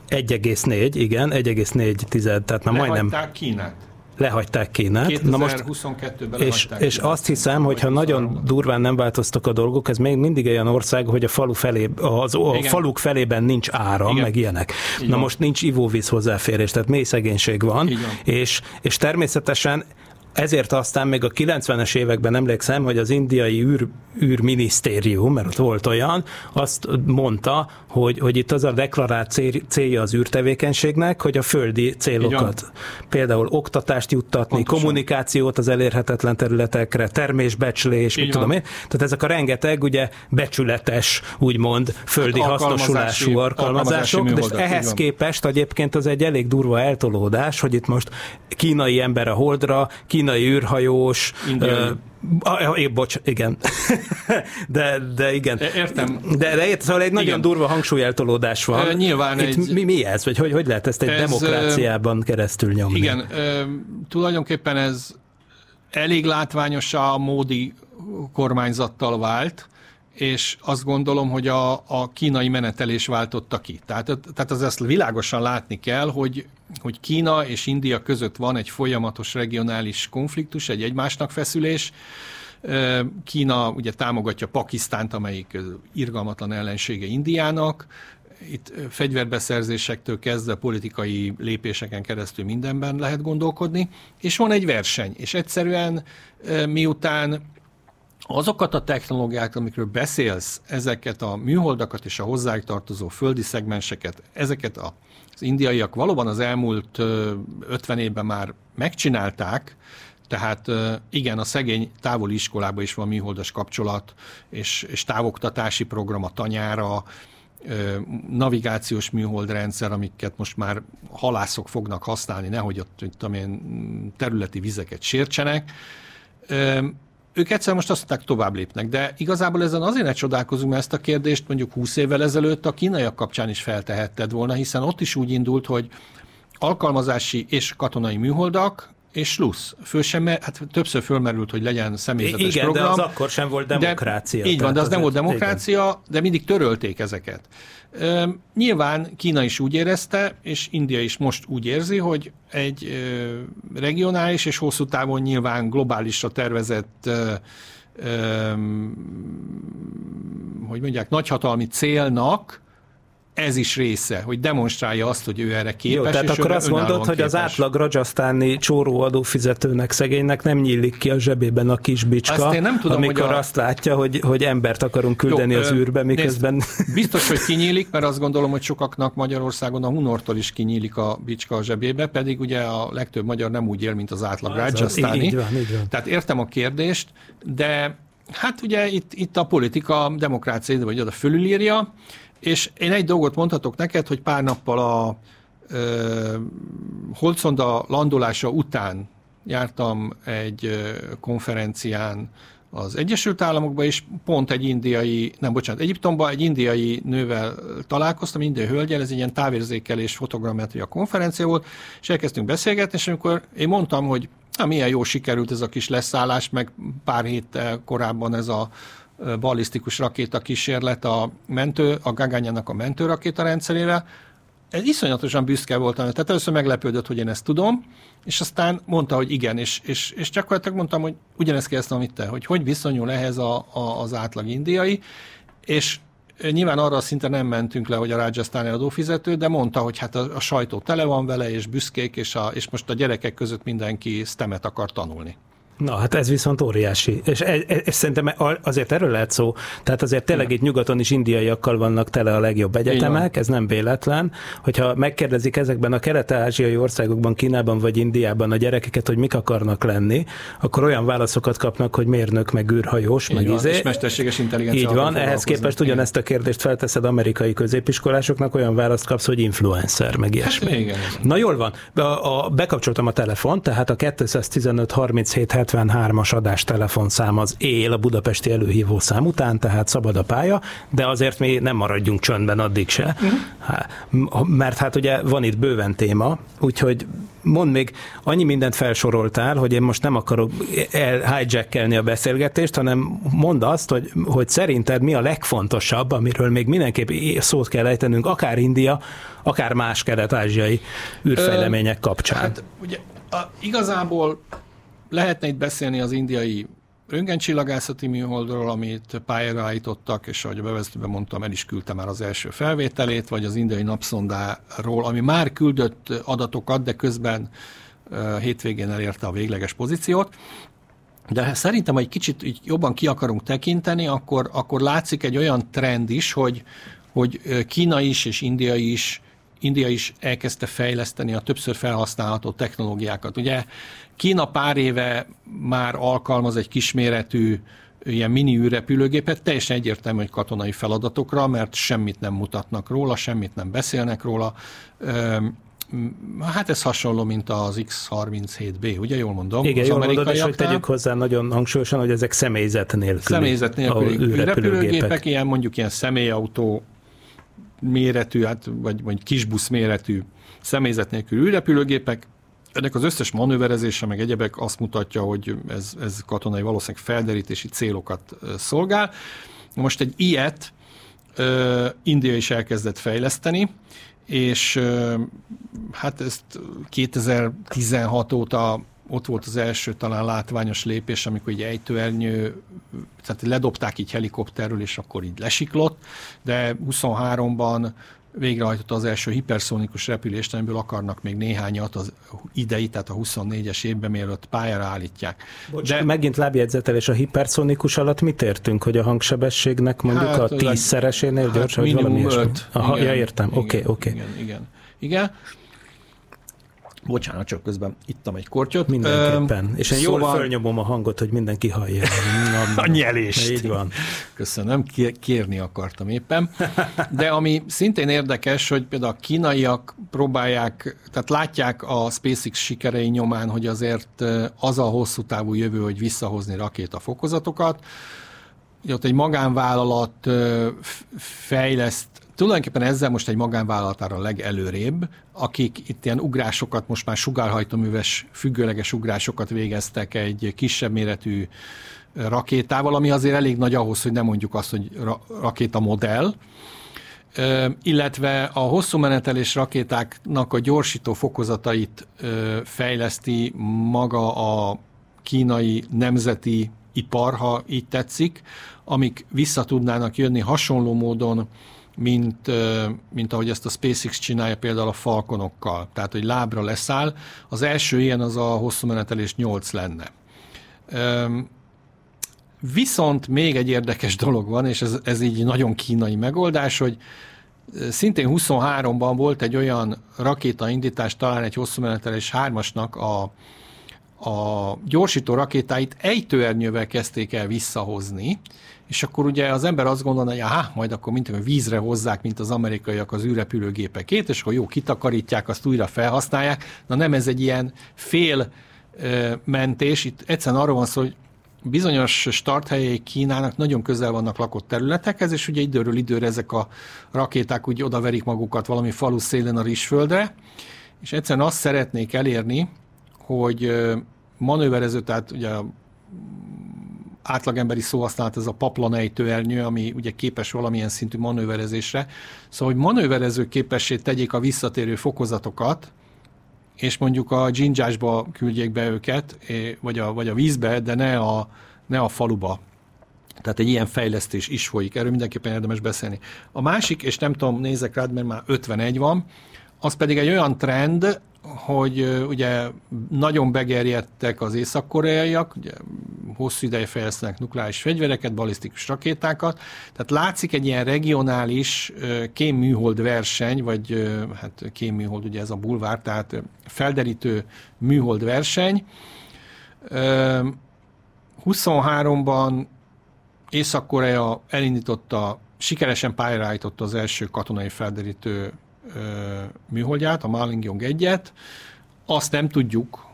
1,4, igen, 1,4 tized, tehát már majdnem... Kínát lehagyták Kínát. 2022-ben és, és azt hiszem, hogy ha nagyon durván nem változtak a dolgok, ez még mindig olyan ország, hogy a falu felé, az, a Igen. faluk felében nincs áram, Igen. meg ilyenek. Igen. Na most nincs ivóvíz hozzáférés, tehát mély szegénység van, és, és természetesen ezért aztán még a 90-es években emlékszem, hogy az indiai űr, űrminisztérium, mert ott volt olyan, azt mondta, hogy, hogy itt az a deklarált célja az űrtevékenységnek, hogy a földi célokat, például oktatást juttatni, Pontosan. kommunikációt az elérhetetlen területekre, termésbecslés, mit tudom én. Tehát ezek a rengeteg ugye becsületes, úgymond földi hát hasznosulású alkalmazások, de ehhez képest egyébként az egy elég durva eltolódás, hogy itt most kínai ember a holdra, kínai űrhajós, Indiai. Uh, bocs, igen. de, de igen. Értem. De, de ért, szóval egy igen. nagyon durva hangsúlyeltolódás van. E, nyilván Itt egy... mi, mi ez? Vagy hogy, hogy lehet ezt egy ez, demokráciában keresztül nyomni? Igen, e, tulajdonképpen ez elég látványos a módi kormányzattal vált, és azt gondolom, hogy a, a kínai menetelés váltotta ki. Tehát, tehát az ezt világosan látni kell, hogy, hogy Kína és India között van egy folyamatos regionális konfliktus, egy egymásnak feszülés. Kína ugye támogatja Pakisztánt, amelyik irgalmatlan ellensége Indiának, itt fegyverbeszerzésektől kezdve politikai lépéseken keresztül mindenben lehet gondolkodni, és van egy verseny, és egyszerűen miután azokat a technológiákat, amikről beszélsz, ezeket a műholdakat és a hozzájuk tartozó földi szegmenseket, ezeket a, az indiaiak valóban az elmúlt 50 évben már megcsinálták, tehát igen, a szegény távoli iskolában is van műholdas kapcsolat, és, és távoktatási program a tanyára, navigációs műholdrendszer, amiket most már halászok fognak használni, nehogy ott tudom területi vizeket sértsenek ők egyszer most azt mondták, tovább lépnek. De igazából ezen azért ne csodálkozunk, mert ezt a kérdést mondjuk 20 évvel ezelőtt a kínaiak kapcsán is feltehetted volna, hiszen ott is úgy indult, hogy alkalmazási és katonai műholdak, és slusz. Föl sem, hát többször fölmerült, hogy legyen személyzetes Igen, program. de az akkor sem volt demokrácia. De, így van, de az, az nem volt demokrácia, igen. de mindig törölték ezeket. Nyilván Kína is úgy érezte, és India is most úgy érzi, hogy egy regionális és hosszú távon nyilván globálisra tervezett hogy mondják, nagyhatalmi célnak ez is része, hogy demonstrálja azt, hogy ő erre képes. Jó, tehát akkor azt mondod, hogy az átlag rajasztáni csóró adófizetőnek, szegénynek nem nyílik ki a zsebében a kis bicska, azt én nem tudom, amikor hogy a... azt látja, hogy, hogy embert akarunk küldeni Jó, az űrbe, miközben... Nézd, biztos, hogy kinyílik, mert azt gondolom, hogy sokaknak Magyarországon a Hunortól is kinyílik a bicska a zsebébe, pedig ugye a legtöbb magyar nem úgy él, mint az átlag rajasztáni. Tehát értem a kérdést, de hát ugye itt, itt a politika demokrácia, vagy oda fölülírja, és én egy dolgot mondhatok neked, hogy pár nappal a ö, Holconda landolása után jártam egy ö, konferencián az Egyesült Államokban, és pont egy indiai, nem bocsánat, Egyiptomban egy indiai nővel találkoztam, indiai hölgyel, ez egy ilyen távérzékelés fotogrammetria konferencia volt, és elkezdtünk beszélgetni, és amikor én mondtam, hogy na, milyen jó sikerült ez a kis leszállás, meg pár héttel korábban ez a ballisztikus rakéta kísérlet a mentő, a Gaganyának a mentőrakéta rendszerére. Ez iszonyatosan büszke voltam. Tehát először meglepődött, hogy én ezt tudom, és aztán mondta, hogy igen, és, és, és gyakorlatilag mondtam, hogy ugyanezt kérdeztem, amit te, hogy hogy viszonyul ehhez a, a, az átlag indiai, és Nyilván arra a szinten nem mentünk le, hogy a Rajasztáni adófizető, de mondta, hogy hát a, a sajtó tele van vele, és büszkék, és, a, és most a gyerekek között mindenki STEM-et akar tanulni. Na, hát ez viszont óriási. És ez, ez, ez szerintem azért erről lehet szó. Tehát azért tényleg itt nyugaton is indiaiakkal vannak tele a legjobb egyetemek, ez nem véletlen. Hogyha megkérdezik ezekben a kelet-ázsiai országokban, Kínában vagy Indiában a gyerekeket, hogy mik akarnak lenni, akkor olyan válaszokat kapnak, hogy mérnök, meg űrhajós, Így meg van, izé. És mesterséges intelligencia. Így van, ehhez képest ugyanezt a kérdést felteszed amerikai középiskolásoknak, olyan választ kapsz, hogy influencer, meg hát ilyesmi. Igen. Na jól van, a, a, bekapcsoltam a telefon, tehát a 215 37 173-as adás telefonszám az él a budapesti előhívó szám után, tehát szabad a pálya, de azért mi nem maradjunk csöndben addig se, uh-huh. mert hát ugye van itt bőven téma, úgyhogy mond még, annyi mindent felsoroltál, hogy én most nem akarok hijackelni a beszélgetést, hanem mondd azt, hogy, hogy szerinted mi a legfontosabb, amiről még mindenképp szót kell ejtenünk, akár India, akár más kelet-ázsiai űrfejlemények kapcsán. Hát ugye a, igazából lehetne itt beszélni az indiai röntgencsillagászati műholdról, amit pályára állítottak, és ahogy a bevezetőben mondtam, el is küldte már az első felvételét, vagy az indiai napszondáról, ami már küldött adatokat, de közben hétvégén elérte a végleges pozíciót. De szerintem, ha egy kicsit így jobban ki akarunk tekinteni, akkor, akkor látszik egy olyan trend is, hogy, hogy Kína is és India is India is elkezdte fejleszteni a többször felhasználható technológiákat. Ugye Kína pár éve már alkalmaz egy kisméretű ilyen mini űrrepülőgépet, teljesen egyértelmű, hogy katonai feladatokra, mert semmit nem mutatnak róla, semmit nem beszélnek róla. Hát ez hasonló, mint az X-37B, ugye jól mondom? Igen, jól mondod, és hogy tegyük hozzá nagyon hangsúlyosan, hogy ezek személyzet nélküli. Személyzet nélküli repülőgépek, ilyen mondjuk ilyen személyautó méretű, hát, vagy, vagy kisbusz méretű személyzet nélkül űrrepülőgépek, ennek az összes manőverezése, meg egyebek azt mutatja, hogy ez, ez katonai valószínűleg felderítési célokat szolgál. Most egy ilyet uh, India is elkezdett fejleszteni, és uh, hát ezt 2016 óta ott volt az első talán látványos lépés, amikor egy ejtőernyő, tehát ledobták így helikopterről, és akkor így lesiklott, de 23-ban végrehajtotta az első hiperszónikus repülést, amiből akarnak még néhányat az idei, tehát a 24-es évben, mielőtt pályára állítják. Bocs, De megint lábjegyzetelés a hiperszónikus alatt mit értünk, hogy a hangsebességnek mondjuk hát, a tízszeresénél hát gyorsabb, vagy valami ilyesmi? Aha, igen, ja, értem, oké, oké. Okay, okay. Igen, igen. igen. Bocsánat, csak közben ittam egy kortyot. Mindenképpen. Ö, és én szóval... jól fölnyomom a hangot, hogy mindenki hallja. a nyelést. Így van. Köszönöm, kérni akartam éppen. De ami szintén érdekes, hogy például a kínaiak próbálják, tehát látják a SpaceX sikerei nyomán, hogy azért az a hosszú távú jövő, hogy visszahozni rakétafokozatokat. Ott egy magánvállalat fejleszt Tulajdonképpen ezzel most egy magánvállalatára legelőrébb, akik itt ilyen ugrásokat, most már sugárhajtóműves, függőleges ugrásokat végeztek egy kisebb méretű rakétával, ami azért elég nagy ahhoz, hogy nem mondjuk azt, hogy ra- rakéta modell, illetve a hosszú menetelés rakétáknak a gyorsító fokozatait fejleszti maga a kínai nemzeti ipar, ha így tetszik, amik vissza tudnának jönni hasonló módon mint, mint ahogy ezt a SpaceX csinálja például a falkonokkal. Tehát, hogy lábra leszáll. Az első ilyen az a hosszú menetelés 8 lenne. Viszont még egy érdekes dolog van, és ez, ez így nagyon kínai megoldás, hogy szintén 23-ban volt egy olyan rakétaindítás, talán egy hosszú menetelés hármasnak a, a gyorsító rakétáit ejtőernyővel kezdték el visszahozni, és akkor ugye az ember azt gondolna, hogy aha, majd akkor mint hogy vízre hozzák, mint az amerikaiak az űrrepülőgépekét, és akkor jó, kitakarítják, azt újra felhasználják. Na nem, ez egy ilyen fél mentés. Itt egyszerűen arról van szó, hogy bizonyos starthelyei Kínának nagyon közel vannak lakott területekhez, és ugye időről időre ezek a rakéták úgy odaverik magukat valami falu szélén a rizsföldre, és egyszerűen azt szeretnék elérni, hogy manőverező, tehát ugye átlagemberi szóhasználat ez a paplanejtőernyő, ami ugye képes valamilyen szintű manőverezésre. Szóval, hogy manőverező képessé tegyék a visszatérő fokozatokat, és mondjuk a dzsindzsásba küldjék be őket, vagy a, vagy a vízbe, de ne a, ne a faluba. Tehát egy ilyen fejlesztés is folyik, erről mindenképpen érdemes beszélni. A másik, és nem tudom, nézek rád, mert már 51 van, az pedig egy olyan trend, hogy ugye nagyon begerjedtek az észak-koreaiak, ugye hosszú ideje fejlesztenek nukleáris fegyvereket, balisztikus rakétákat, tehát látszik egy ilyen regionális kémműhold verseny, vagy hát kémműhold, ugye ez a bulvár, tehát felderítő műhold verseny. 23-ban Észak-Korea elindította, sikeresen pályára az első katonai felderítő műholdját, a Malingyong 1-et. Azt nem tudjuk,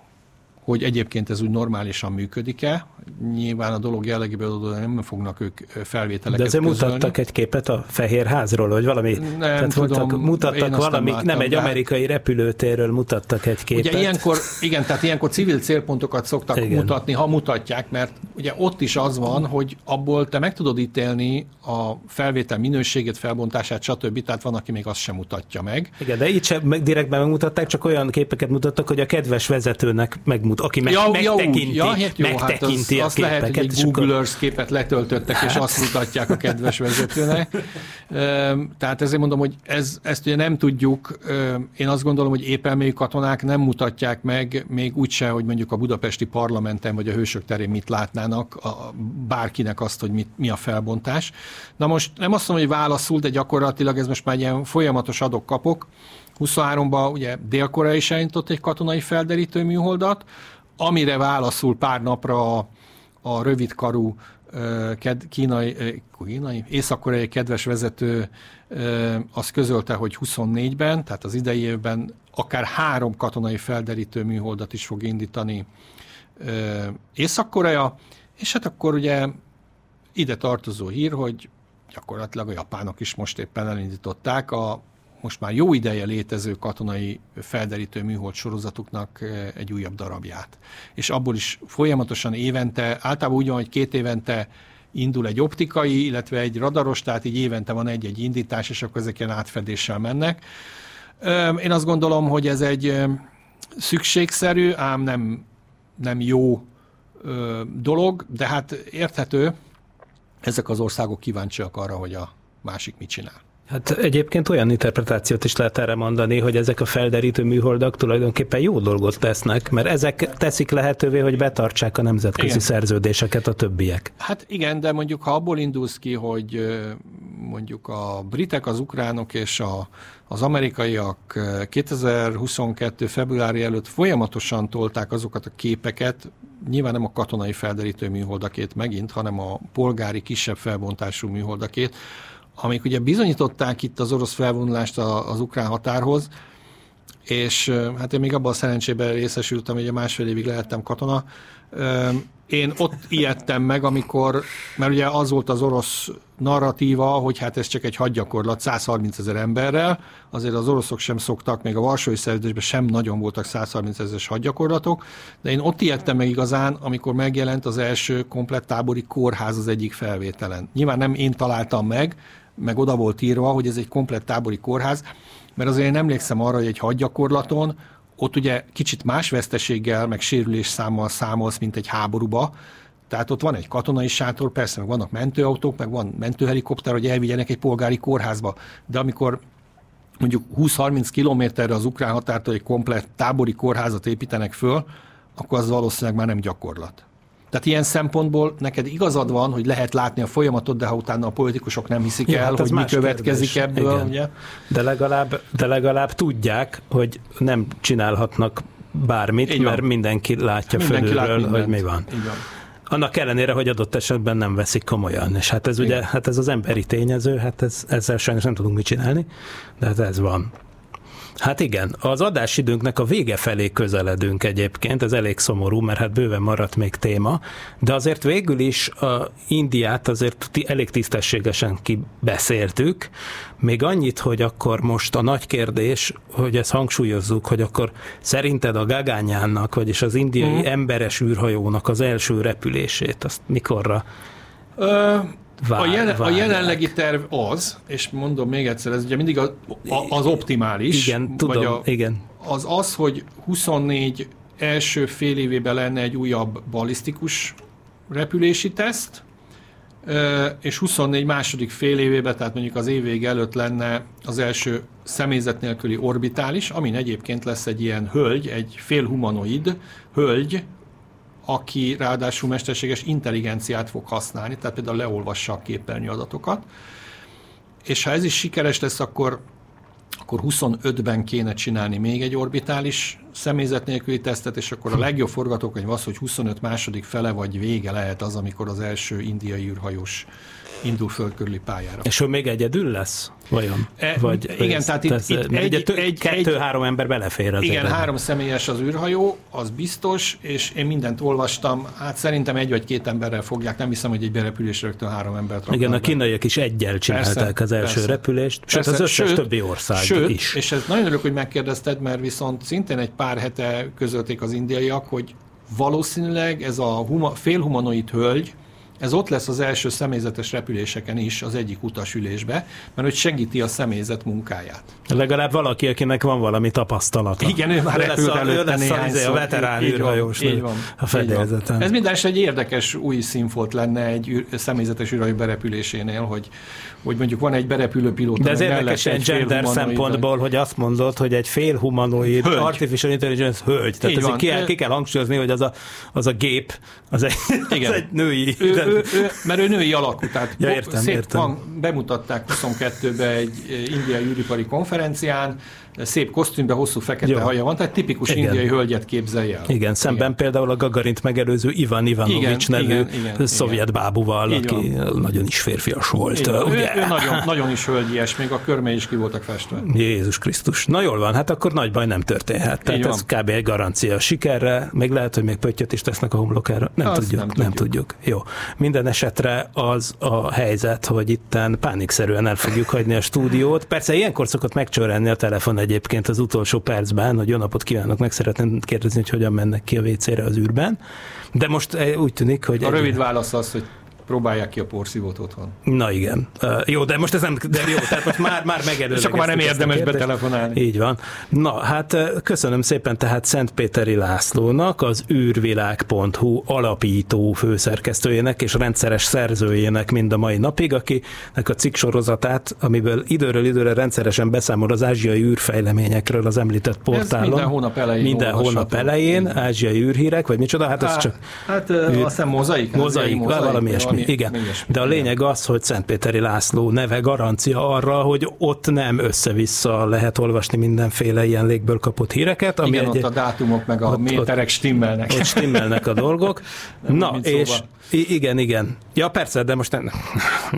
hogy egyébként ez úgy normálisan működik-e. Nyilván a dolog jellegéből adódóan nem fognak ők felvételeket De azért közölni. mutattak egy képet a Fehérházról, vagy valami, Nem tehát tudom, mutattak nem valami, nem, láttam, egy de- amerikai repülőtérről mutattak egy képet. Ugye ilyenkor, igen, tehát ilyenkor civil célpontokat szoktak Igen. mutatni, ha mutatják, mert ugye ott is az van, hogy abból te meg tudod ítélni a felvétel minőségét, felbontását, stb. Tehát van, aki még azt sem mutatja meg. Igen, de itt sem meg, direktben megmutatták, csak olyan képeket mutattak, hogy a kedves vezetőnek megmut, aki meg, megtekinti, úgy. ja, hát jó, hát az, megtekinti a azt lehet, hogy képeket. egy akkor- Google Earth képet letöltöttek, és azt mutatják a kedves vezetőnek. Tehát ezért mondom, hogy ez, ezt ugye nem tudjuk. Én azt gondolom, hogy épelmélyű katonák nem mutatják meg, még úgyse, hogy mondjuk a budapesti parlamenten vagy a hősök terén mit látnának, a, bárkinek azt, hogy mit, mi a felbontás. Na most nem azt mondom, hogy válaszul, de gyakorlatilag ez most már egy ilyen folyamatos adok-kapok. 23-ban ugye Dél-Korea is elindított egy katonai felderítő műholdat, amire válaszul pár napra a, a rövidkarú ked, kínai, kínai, észak-koreai kedves vezető azt közölte, hogy 24-ben, tehát az idei évben akár három katonai felderítő műholdat is fog indítani Észak-Korea, és hát akkor ugye ide tartozó hír, hogy gyakorlatilag a japánok is most éppen elindították a most már jó ideje létező katonai felderítő műhold sorozatuknak eh, egy újabb darabját. És abból is folyamatosan évente, általában úgy van, hogy két évente indul egy optikai, illetve egy radaros, tehát így évente van egy-egy indítás, és akkor ezek ilyen átfedéssel mennek. Én azt gondolom, hogy ez egy szükségszerű, ám nem, nem jó dolog, de hát érthető, ezek az országok kíváncsiak arra, hogy a másik mit csinál. Hát egyébként olyan interpretációt is lehet erre mondani, hogy ezek a felderítő műholdak tulajdonképpen jó dolgot tesznek, mert ezek teszik lehetővé, hogy betartsák a nemzetközi Igen. szerződéseket a többiek. Hát igen, de mondjuk ha abból indulsz ki, hogy mondjuk a britek, az ukránok és a, az amerikaiak ö, 2022. februári előtt folyamatosan tolták azokat a képeket, nyilván nem a katonai felderítő műholdakét megint, hanem a polgári kisebb felbontású műholdakét, amik ugye bizonyították itt az orosz felvonulást az ukrán határhoz, és hát én még abban a szerencsében részesültem, hogy a másfél évig lehettem katona. Én ott ijedtem meg, amikor, mert ugye az volt az orosz narratíva, hogy hát ez csak egy hadgyakorlat 130 ezer emberrel, azért az oroszok sem szoktak, még a Varsói Szerződésben sem nagyon voltak 130 ezeres hadgyakorlatok, de én ott ijedtem meg igazán, amikor megjelent az első komplett tábori kórház az egyik felvételen. Nyilván nem én találtam meg, meg oda volt írva, hogy ez egy komplett tábori kórház, mert azért én emlékszem arra, hogy egy hadgyakorlaton ott ugye kicsit más veszteséggel, meg sérülés számmal számolsz, mint egy háborúba. Tehát ott van egy katonai sátor, persze, meg vannak mentőautók, meg van mentőhelikopter, hogy elvigyenek egy polgári kórházba. De amikor mondjuk 20-30 kilométerre az ukrán határtól egy komplett tábori kórházat építenek föl, akkor az valószínűleg már nem gyakorlat. Tehát ilyen szempontból neked igazad van, hogy lehet látni a folyamatot, de ha utána a politikusok nem hiszik Ja, el, hát hogy mi következik kérdés. ebből, Igen. ugye? De legalább, de legalább tudják, hogy nem csinálhatnak bármit, Így van. mert mindenki látja Mindenki lát fölülről, hogy mindent. mi van. Így van. Annak ellenére, hogy adott esetben nem veszik komolyan. És hát ez ugye, hát ez az emberi tényező, hát ez, ezzel sajnos nem tudunk mit csinálni, de hát ez van. Hát igen, az adásidőnknek a vége felé közeledünk egyébként, ez elég szomorú, mert hát bőven maradt még téma, de azért végül is a Indiát azért elég tisztességesen kibeszéltük, még annyit, hogy akkor most a nagy kérdés, hogy ezt hangsúlyozzuk, hogy akkor szerinted a Gagányánnak, vagyis az indiai mm. emberes űrhajónak az első repülését, azt mikorra Ö, Vár- a, jelen, a jelenlegi terv az, és mondom még egyszer, ez ugye mindig a, a, az optimális. Igen, tudom, vagy a, igen. Az az, hogy 24 első fél évében lenne egy újabb balisztikus repülési teszt, és 24 második fél évében, tehát mondjuk az év vége előtt lenne az első személyzet nélküli orbitális, amin egyébként lesz egy ilyen hölgy, egy félhumanoid hölgy, aki ráadásul mesterséges intelligenciát fog használni, tehát például leolvassa a képernyő adatokat. És ha ez is sikeres lesz, akkor, akkor 25-ben kéne csinálni még egy orbitális személyzet nélküli tesztet, és akkor a legjobb forgatókönyv az, hogy 25 második fele vagy vége lehet az, amikor az első indiai űrhajós indul föld körüli pályára. És ő még egyedül lesz? Vajon? E, Vagy igen, tehát itt, ez, itt egy, egy, egy, kettő-három ember belefér azért. Igen, három személyes az űrhajó, az biztos, és én mindent olvastam, hát szerintem egy vagy két emberrel fogják, nem hiszem, hogy egy berepülésre rögtön három embert Igen, a be. kínaiak is egyel csinálták Persze, az első persze. repülést, sőt Persze, az összes sőt- többi ország sőt, is. És ez nagyon örülök, hogy megkérdezted, mert viszont szintén egy pár hete közölték az indiaiak, hogy valószínűleg ez a huma, félhumanoid hölgy, ez ott lesz az első személyzetes repüléseken is, az egyik utasülésbe, mert hogy segíti a személyzet munkáját. Legalább valaki, akinek van valami tapasztalata. Igen, ő már lesz repült a, ő előtte lesz a, néhányszor. a veterán Így űrhajós így van, a fedélzeten. Ez minden egy érdekes új színfolt lenne egy űr, személyzetes űrhajó berepülésénél, hogy, hogy mondjuk van egy berepülő pilóta, De ez érdekes egy gender szempontból, hogy azt mondod, hogy egy fél humanoid Hölgy. artificial intelligence hölgy. Tehát van. ki, Ő- ki kell hangsúlyozni, hogy az a, az a gép, az egy, Igen. az egy női. Ő, ő, ő, mert ő női alakú, tehát Ja, értem, szép értem. Van, bemutatták 22-ben egy eh, indiai űripari konferencián, szép kosztümben, hosszú fekete Jó. haja van, tehát tipikus Igen. indiai hölgyet képzelj el. Igen, szemben például a Gagarint megelőző Ivan Ivanovics Igen, nevű igen, igen, szovjet igen. bábúval, Így aki nagyon is férfias volt. Így van. Ő, ugye? ő nagyon, nagyon is hölgyes, még a körmei is ki voltak festve. Jézus Krisztus. Na jól van, hát akkor nagy baj nem történhet. Tehát Így ez kb. egy garancia sikerre, még lehet, hogy még pöttyöt is tesznek a homlokára. Nem Azt tudjuk, nem nem, tudjuk. tudjuk. Jó. Minden esetre az a helyzet, hogy itten pánikszerűen el fogjuk hagyni a stúdiót. Persze ilyenkor szokott megcsörrenni a telefon egyébként az utolsó percben, hogy jó napot kívánok, meg szeretném kérdezni, hogy hogyan mennek ki a WC-re az űrben. De most eh, úgy tűnik, hogy... A egy- rövid válasz az, hogy próbálják ki a porszívót otthon. Na igen. Uh, jó, de most ez nem, de jó, tehát most már, már megelőlegeztük És akkor már nem érdemes betelefonálni. Így van. Na, hát köszönöm szépen tehát Szentpéteri Lászlónak, az űrvilág.hu alapító főszerkesztőjének és rendszeres szerzőjének mind a mai napig, akinek a cikk sorozatát, amiből időről időre rendszeresen beszámol az ázsiai űrfejleményekről az említett portálon. minden hónap elején Minden hónap elején, ázsiai űrhírek, vagy micsoda, hát ez Á, csak Hát ö, azt hiszem mozaik. Mozaik, ázsiai valami ilyesmi, valami- igen. De a lényeg az, hogy Szentpéteri László neve garancia arra, hogy ott nem össze-vissza lehet olvasni mindenféle ilyen légből kapott híreket, ami Igen, egy, ott a dátumok meg a ott- méterek stimmelnek. ott stimmelnek a dolgok. Na, mint és szóba. i- igen, igen. Ja, persze, de most nem,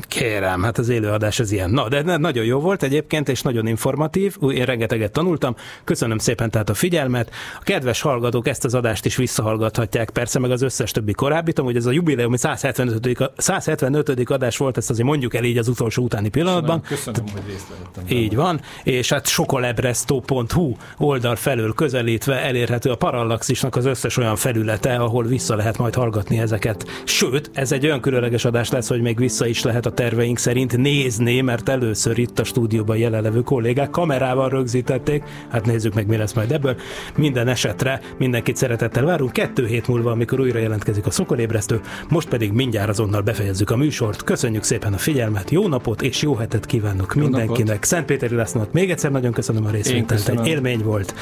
kérem, hát az élőadás az ilyen. Na, de nagyon jó volt egyébként, és nagyon informatív. Én rengeteget tanultam. Köszönöm szépen tehát a figyelmet. A kedves hallgatók ezt az adást is visszahallgathatják, persze, meg az összes többi korábbit, hogy ez a jubileumi 175. a- 175. adás volt, ezt azért mondjuk el így az utolsó utáni pillanatban. Köszönöm, hogy részt vettem. Így van, és hát sokolebresztó.hu oldal felől közelítve elérhető a Parallaxisnak az összes olyan felülete, ahol vissza lehet majd hallgatni ezeket. Sőt, ez egy olyan különleges adás lesz, hogy még vissza is lehet a terveink szerint nézni, mert először itt a stúdióban jelenlevő kollégák kamerával rögzítették. Hát nézzük meg, mi lesz majd ebből. Minden esetre mindenkit szeretettel várunk. Kettő hét múlva, amikor újra jelentkezik a szokolébresztő, most pedig mindjárt azonnal befejezzük a műsort. Köszönjük szépen a figyelmet, jó napot és jó hetet kívánok mindenkinek. Szentpéteri Lászlónak még egyszer nagyon köszönöm a részvételt, egy élmény volt.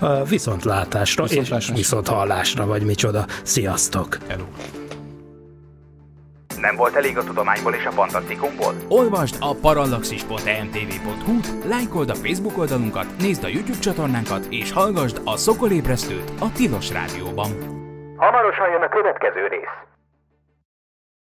A viszontlátásra, Viszontlátásra. és viszont hallásra, vagy micsoda. Sziasztok! Hello. Nem volt elég a tudományból és a fantasztikumból? Olvasd a parallaxis.emtv.hu-t, lájkold a Facebook oldalunkat, nézd a YouTube csatornánkat, és hallgassd a Szokolébresztőt a Tilos Rádióban. Hamarosan jön a következő rész.